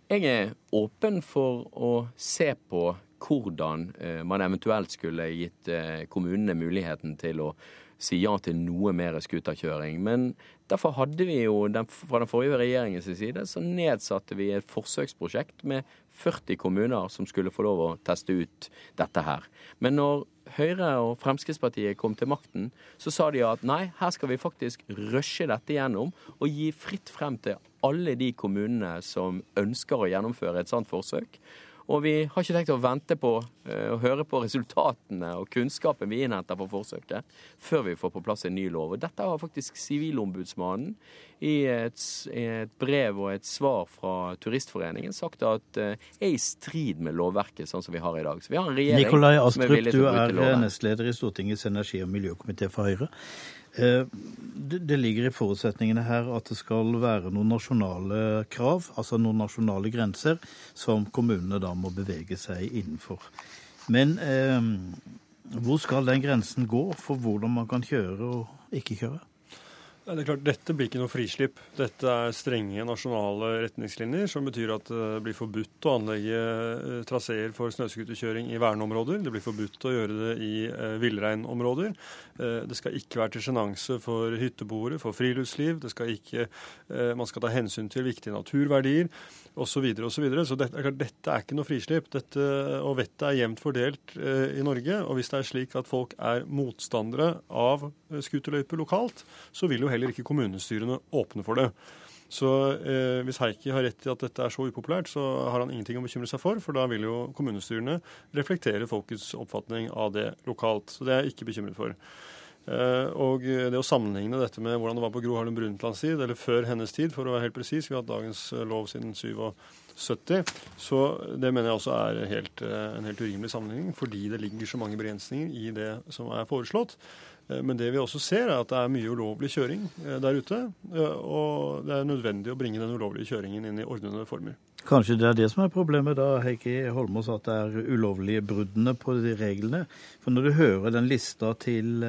Jeg er åpen for å se på hvordan eh, man eventuelt skulle gitt eh, kommunene muligheten til å si ja til noe mer scooterkjøring. Men derfor hadde vi jo den, fra den forrige regjeringens side så nedsatte vi et forsøksprosjekt med 40 kommuner som skulle få lov å teste ut dette her. Men når Høyre og Fremskrittspartiet kom til makten, så sa de at nei, her skal vi faktisk rushe dette gjennom og gi fritt frem til alle de kommunene som ønsker å gjennomføre et sånt forsøk. Og vi har ikke tenkt å vente på uh, å høre på resultatene og kunnskapen vi innhenter for forsøket, før vi får på plass en ny lov. Og dette har faktisk Sivilombudsmannen i et, et, brev og et svar fra Turistforeningen sagt at uh, er i strid med lovverket sånn som vi har i dag. Så vi har en regjering Nikolai som er Astrup, villig til å er du er nestleder i Stortingets energi- og miljøkomité for Høyre. Eh, Det ligger i forutsetningene her at det skal være noen nasjonale krav, altså noen nasjonale grenser, som kommunene da må bevege seg innenfor. Men eh, hvor skal den grensen gå for hvordan man kan kjøre og ikke kjøre? Det er klart, Dette blir ikke noe frislipp. Dette er strenge nasjonale retningslinjer, som betyr at det blir forbudt å anlegge eh, traseer for snøscooterkjøring i verneområder. Det blir forbudt å gjøre det i eh, villreinområder. Eh, det skal ikke være til sjenanse for hytteboere, for friluftsliv. Skal ikke, eh, man skal ta hensyn til viktige naturverdier osv. Så, videre, og så, videre. så dette, dette er ikke noe frislipp. Dette, og vettet er jevnt fordelt eh, i Norge. Og hvis det er slik at folk er motstandere av eh, scooterløyper lokalt, så vil jo heller ikke kommunestyrene åpne for det. Så eh, hvis Heikki har rett i at dette er så upopulært, så har han ingenting å bekymre seg for, for da vil jo kommunestyrene reflektere folkets oppfatning av det lokalt. Så det er jeg ikke bekymret for. Eh, og det å sammenligne dette med hvordan det var på Gro Harlem Brundtlands tid, eller før hennes tid, for å være helt presis, vi har hatt dagens eh, lov siden 77, så det mener jeg også er helt, eh, en helt urimelig sammenligning, fordi det ligger så mange begrensninger i det som er foreslått. Eh, Men det vi også ser, er at det er mye ulovlig kjøring eh, der ute. eh, Og det er nødvendig å bringe den ulovlige kjøringen inn i ordnede former. Kanskje det er det som er problemet da, Heikki Holmås, at det er ulovlige bruddene på de reglene. For når du hører den lista til,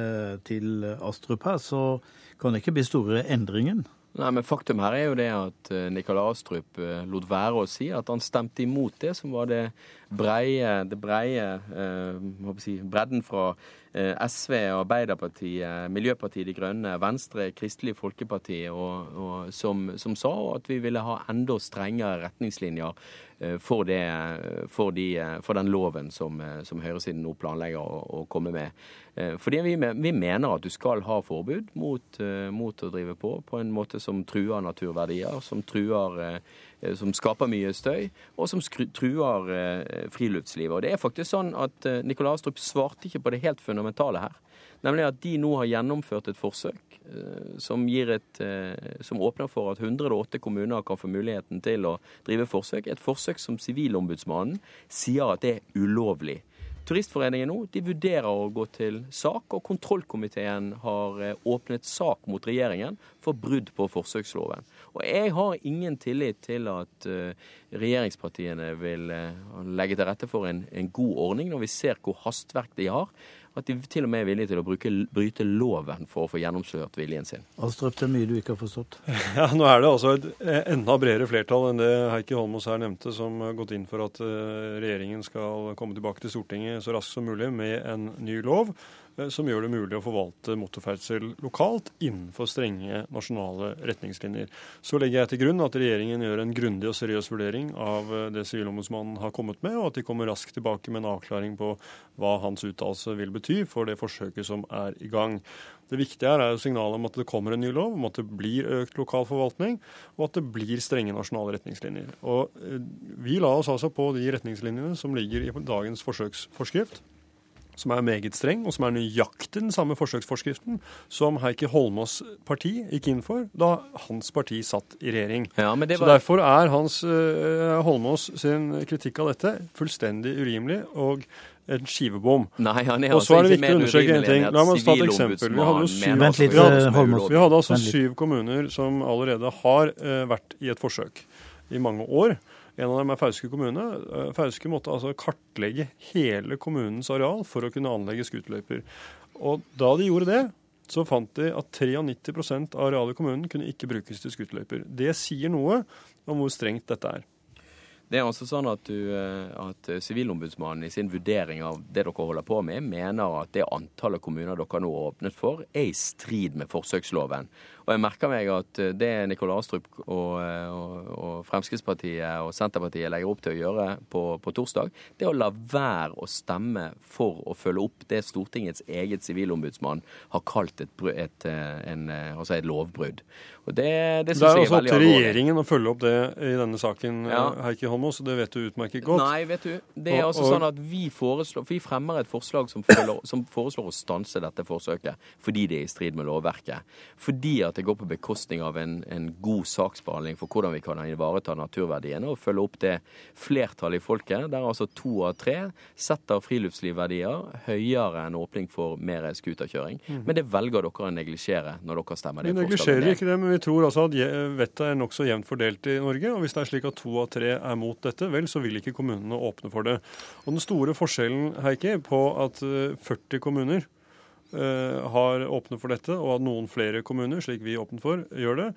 til Astrup her, så kan det ikke bli store endringen. Nei, men Faktum her er jo det at eh, Nikolai Astrup eh, lot være å si at han stemte imot det som var det breie, det breie eh, si, bredden fra eh, SV, Arbeiderpartiet, Miljøpartiet De Grønne, Venstre, Kristelig Folkeparti, og, og, som, som sa at vi ville ha enda strengere retningslinjer eh, for, det, for, de, for den loven som, eh, som høyresiden nå planlegger å, å komme med. Eh, Fordi vi, vi mener at du skal ha forbud mot, eh, mot å drive på på en måte som truer naturverdier, som truer eh, som skaper mye støy, og som truer eh, friluftslivet. Og det er faktisk sånn at eh, Nikolai Astrup svarte ikke på det helt fundamentale her. Nemlig at de nå har gjennomført et forsøk som, et, som åpner for at 108 kommuner kan få muligheten til å drive forsøk. Et forsøk som Sivilombudsmannen sier at det er ulovlig. Turistforeningen nå de vurderer å gå til sak, og kontrollkomiteen har eh, åpnet sak mot regjeringen for brudd på forsøksloven. Og jeg har ingen tillit til at eh, regjeringspartiene vil eh, legge til rette for en, en god ordning, når vi ser hvor hastverk de har. At de til og med er villige til å bruke, bryte loven for å få gjennomslørt viljen sin. Astrup, det er mye du ikke har forstått. Ja, Nå er det altså et eh, enda bredere flertall enn det Heikki Holmås her nevnte, som har gått inn for at eh, regjeringen skal komme tilbake til Stortinget så raskt som mulig med en ny lov som gjør det mulig å forvalte motorferdsel lokalt innenfor strenge nasjonale retningslinjer. Så legger jeg til grunn at regjeringen gjør en grundig og seriøs vurdering av eh, det Sivilombudsmannen har kommet med, og at de kommer raskt tilbake med en avklaring på hva hans uttalelse vil bety for det forsøket som er i gang. Det viktige er jo signalet om at det kommer en ny lov, om at det blir økt lokal forvaltning, og at det blir strenge nasjonale retningslinjer. Og eh, Vi la oss altså på de retningslinjene som ligger i dagens forsøksforskrift som er meget streng, og som er nøyaktig den samme forsøksforskriften som Heikki Holmås parti gikk inn for da hans parti satt i regjering. Ja, men det Så Derfor er Hans uh, Holmås sin kritikk av dette fullstendig urimelig og en skivebom. Nei, han er og så altså er det viktig å undersøke understreke en ting. La meg ta et eksempel. Vi hadde syv, Vent litt, vi hadde, eh, Holmås. vi hadde altså syv kommuner som allerede har uh, vært i et forsøk i mange år. En av dem er Fauske kommune. Eh, Fauske måtte altså kartlegge hele kommunens areal for å kunne anlegge skuterløyper. Og da de gjorde det, så fant de at 93% av arealet i kommunen kunne ikke brukes til skuterløyper. Det sier noe om hvor strengt dette er. Det er altså sånn at, du, eh, at Sivilombudsmannen i sin vurdering av det dere holder på med, mener at det antallet kommuner dere nå har åpnet for, er i strid med forsøksloven. Og jeg merker meg at eh, det Nikolai Astrup og, eh, og, og Fremskrittspartiet og Senterpartiet legger opp til å gjøre på, på torsdag, det å la være å stemme for å følge opp det Stortingets eget sivilombudsmann har kalt et, et, eh, en, altså et lovbrudd. Og det, det Det er jeg er altså opp til regjeringen å følge opp det i denne saken, Ja. Heikki Holmås, og det vet du utmerket godt. Nei, vet du. Det er Og- altså sånn at vi, foreslår, vi fremmer et forslag som, følger, som foreslår å stanse dette forsøket fordi det er i strid med lovverket. Fordi at det går på bekostning av en, en god saksbehandling for hvordan vi kan ivareta naturverdiene og følge opp det flertallet i folket, der altså to av tre setter friluftslivverdier høyere enn åpning for mer scooterkjøring. Mhm. Men det velger dere å neglisjere når dere stemmer Vi det forslaget neglisjerer ikke det, men vi tror altså at vettet er nokså jevnt fordelt i Norge. Og hvis det er slik at to av tre er mot dette, vel, så vil ikke kommunene åpne for det. Og den store forskjellen, Heikki, på at eh, 40 kommuner har åpnet for dette, og at noen flere kommuner, slik vi åpnet for, gjør det,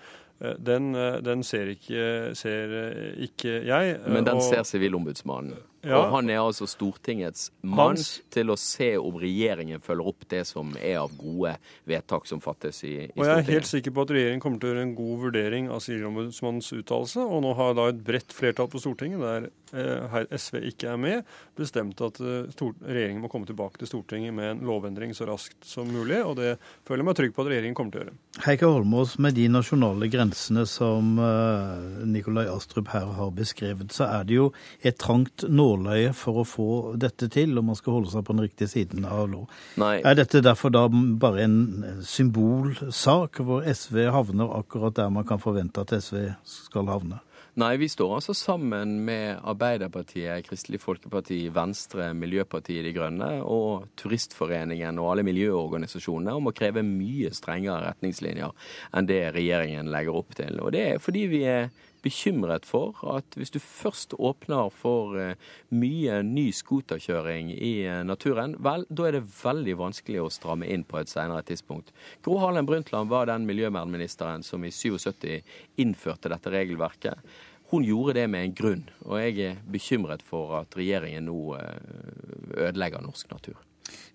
den, den ser, ikke, ser, ikke, jeg. Men den og, ser Sivilombudsmannen. Ja. Og han er altså Stortingets mann Hans- til å se om regjeringen følger opp det som er av gode vedtak som fattes i, i Og jeg er helt sikker på at regjeringen kommer til å gjøre en god vurdering av Sivilombudsmannens uttalelse. Og nå har da et bredt flertall på Stortinget, der eh, her SV ikke er med, bestemt at eh, stort, regjeringen må komme tilbake til Stortinget med en lovendring så raskt som mulig. Og det føler jeg meg trygg på at regjeringen kommer til å gjøre. Heike Holmås, med de nasjonale grensene som eh, Nikolai Astrup her har beskrevet, så er det jo et trangt nåløye for å få dette til, og man skal holde seg på den riktige siden av lov. Nei. Er dette derfor da bare en symbolsak, hvor SV havner akkurat der man kan forvente at SV skal havne? Nei, vi står altså sammen med Arbeiderpartiet, Kristelig Folkeparti, Venstre, Miljøpartiet De Grønne og Turistforeningen og alle miljøorganisasjonene om å kreve mye strengere retningslinjer enn det regjeringen legger opp til. Og det er fordi vi er bekymret for at hvis du først åpner for eh, mye ny scooterkjøring i eh, naturen, vel, da er det veldig vanskelig å stramme inn på et senere tidspunkt. Gro Harlem Brundtland var den miljøvernministeren som i 77 innførte dette regelverket. Hun gjorde det med en grunn, og jeg er bekymret for at regjeringen nå eh, ødelegger norsk natur.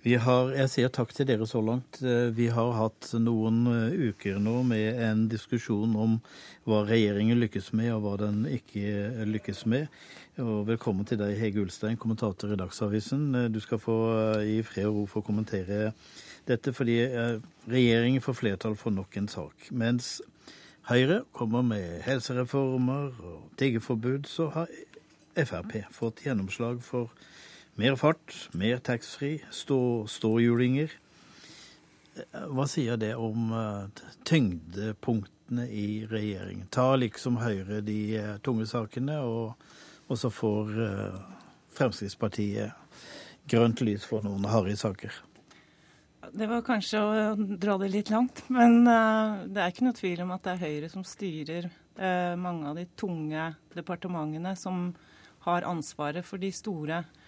Har, jeg sier takk til dere så langt. Eh, Vi har hatt noen eh, uker nå med en diskusjon om hva regjeringen lykkes med, og hva den ikke lykkes med. Og velkommen til deg, Hege Ulstein, kommentator i Dagsavisen. Eh, Du skal få eh, i fred og ro få kommentere dette, fordi eh, regjeringen får flertall for nok en sak. Mens Høyre kommer med helsereformer og tiggeforbud, så har Frp fått gjennomslag for mer fart, mer taxfree, stå, ståhjulinger. Hva sier det om eh, tyngdepunktene i regjeringen? Tar liksom Høyre de eh, tunge sakene, og, og så får eh, Fremskrittspartiet grønt lys for noen harde saker? Det var kanskje å dra det litt langt, men det er ikke noe tvil om at det er Høyre som styrer mange av de tunge departementene som har ansvaret for de store eh,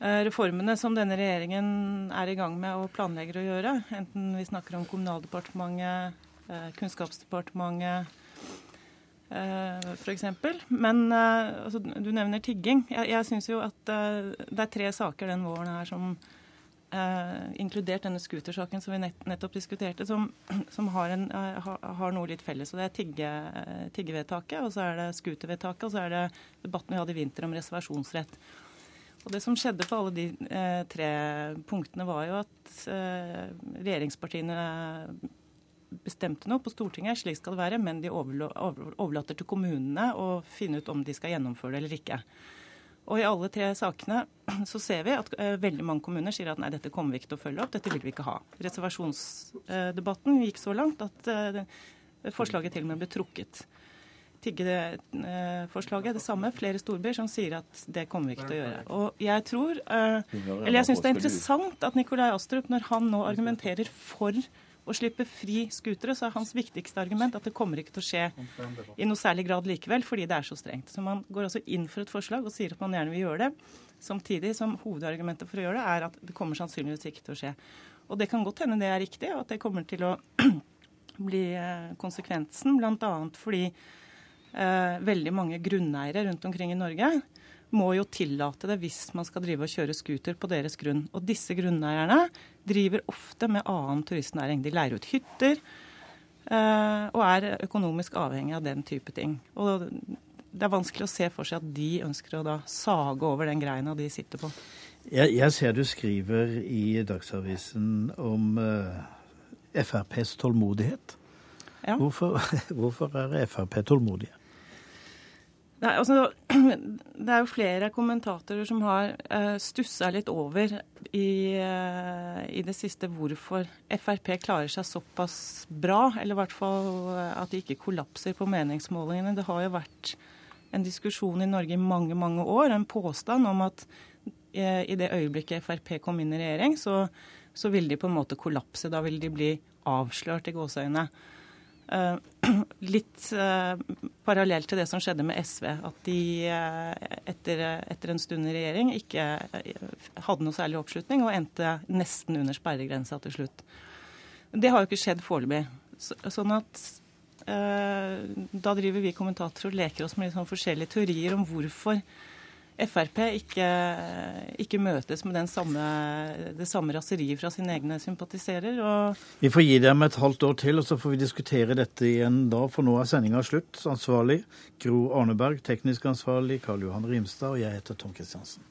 reformene som denne regjeringen er i gang med og planlegger å gjøre. Enten vi snakker om Kommunaldepartementet, eh, Kunnskapsdepartementet eh, f.eks. Men eh, altså, du nevner tigging. Jeg, jeg syns jo at eh, det er tre saker den våren her som eh, inkludert denne scootersaken som vi nett, nettopp diskuterte, som, som har, en, eh, har, noe litt felles. og Det er tigge, eh, tiggevedtaket, og så er det scootervedtaket, og så er det debatten vi hadde i vinter om reservasjonsrett. Og Det som skjedde på alle de eh, tre punktene, var jo at eh, regjeringspartiene bestemte noe på Stortinget, slik skal det være, men de overlater til kommunene å finne ut om de skal gjennomføre det eller ikke. Og i alle tre sakene så ser vi at eh, veldig mange kommuner sier at nei, dette kommer vi ikke til å følge opp, dette vil vi ikke ha. Reservasjonsdebatten gikk så langt at eh, forslaget til og med ble trukket. Tiggeforslaget det samme. Flere storbyer som sier at det kommer vi ikke til å gjøre. Og jeg tror, eh, eller jeg syns det er interessant at Nikolai Astrup, når han nå argumenterer for å slippe fri scootere, så er hans viktigste argument at det kommer ikke til å skje i noe særlig grad likevel, fordi det er så strengt. Så man går altså inn for et forslag og sier at man gjerne vil gjøre det, samtidig som hovedargumentet for å gjøre det er at det kommer sannsynligvis ikke til å skje. Og det kan godt hende det er riktig, og at det kommer til å bli eh, konsekvensen, bl.a. fordi veldig mange grunneiere rundt omkring i Norge må jo tillate det hvis man skal drive og kjøre scooter på deres grunn. Og disse grunneierne driver ofte med annen turistnæring. De leier ut hytter eh, og er økonomisk avhengig av den type ting. Og det er vanskelig å se for seg at de ønsker å da sage over den greina de sitter på. Jeg, jeg ser du skriver i Dagsavisen om eh, FrPs tålmodighet. Ja. Hvorfor, hvorfor er Frp tålmodige? Det er, altså, det er jo flere kommentatorer som har uh, stussa litt over i, uh, i det siste hvorfor Frp klarer seg såpass bra, eller i hvert fall eh, at de ikke kollapser på meningsmålingene. Det har jo vært en diskusjon i Norge i mange, mange år, en påstand om at uh, i det øyeblikket Frp kom inn i regjering, så, så ville de på en måte kollapse. Da ville de bli avslørt i gåseøynene. Eh, litt uh, parallelt til det som skjedde med SV. At de uh, etter, etter, en stund i regjering ikke hadde noe særlig oppslutning og endte nesten under sperregrensa til slutt. Det har jo ikke skjedd foreløpig. Sånn at da driver vi kommentatorer og leker oss med litt sånn forskjellige teorier om hvorfor Frp ikke, ikke møtes med samme, det samme raseriet fra sine egne sympatiserer. vi får gi dem et halvt år til, og så får vi diskutere dette igjen da, for nå er sendinga slutt. Ansvarlig Gro Arneberg, teknisk ansvarlig Karl Johan Rimstad, og jeg heter Tom Kristiansen.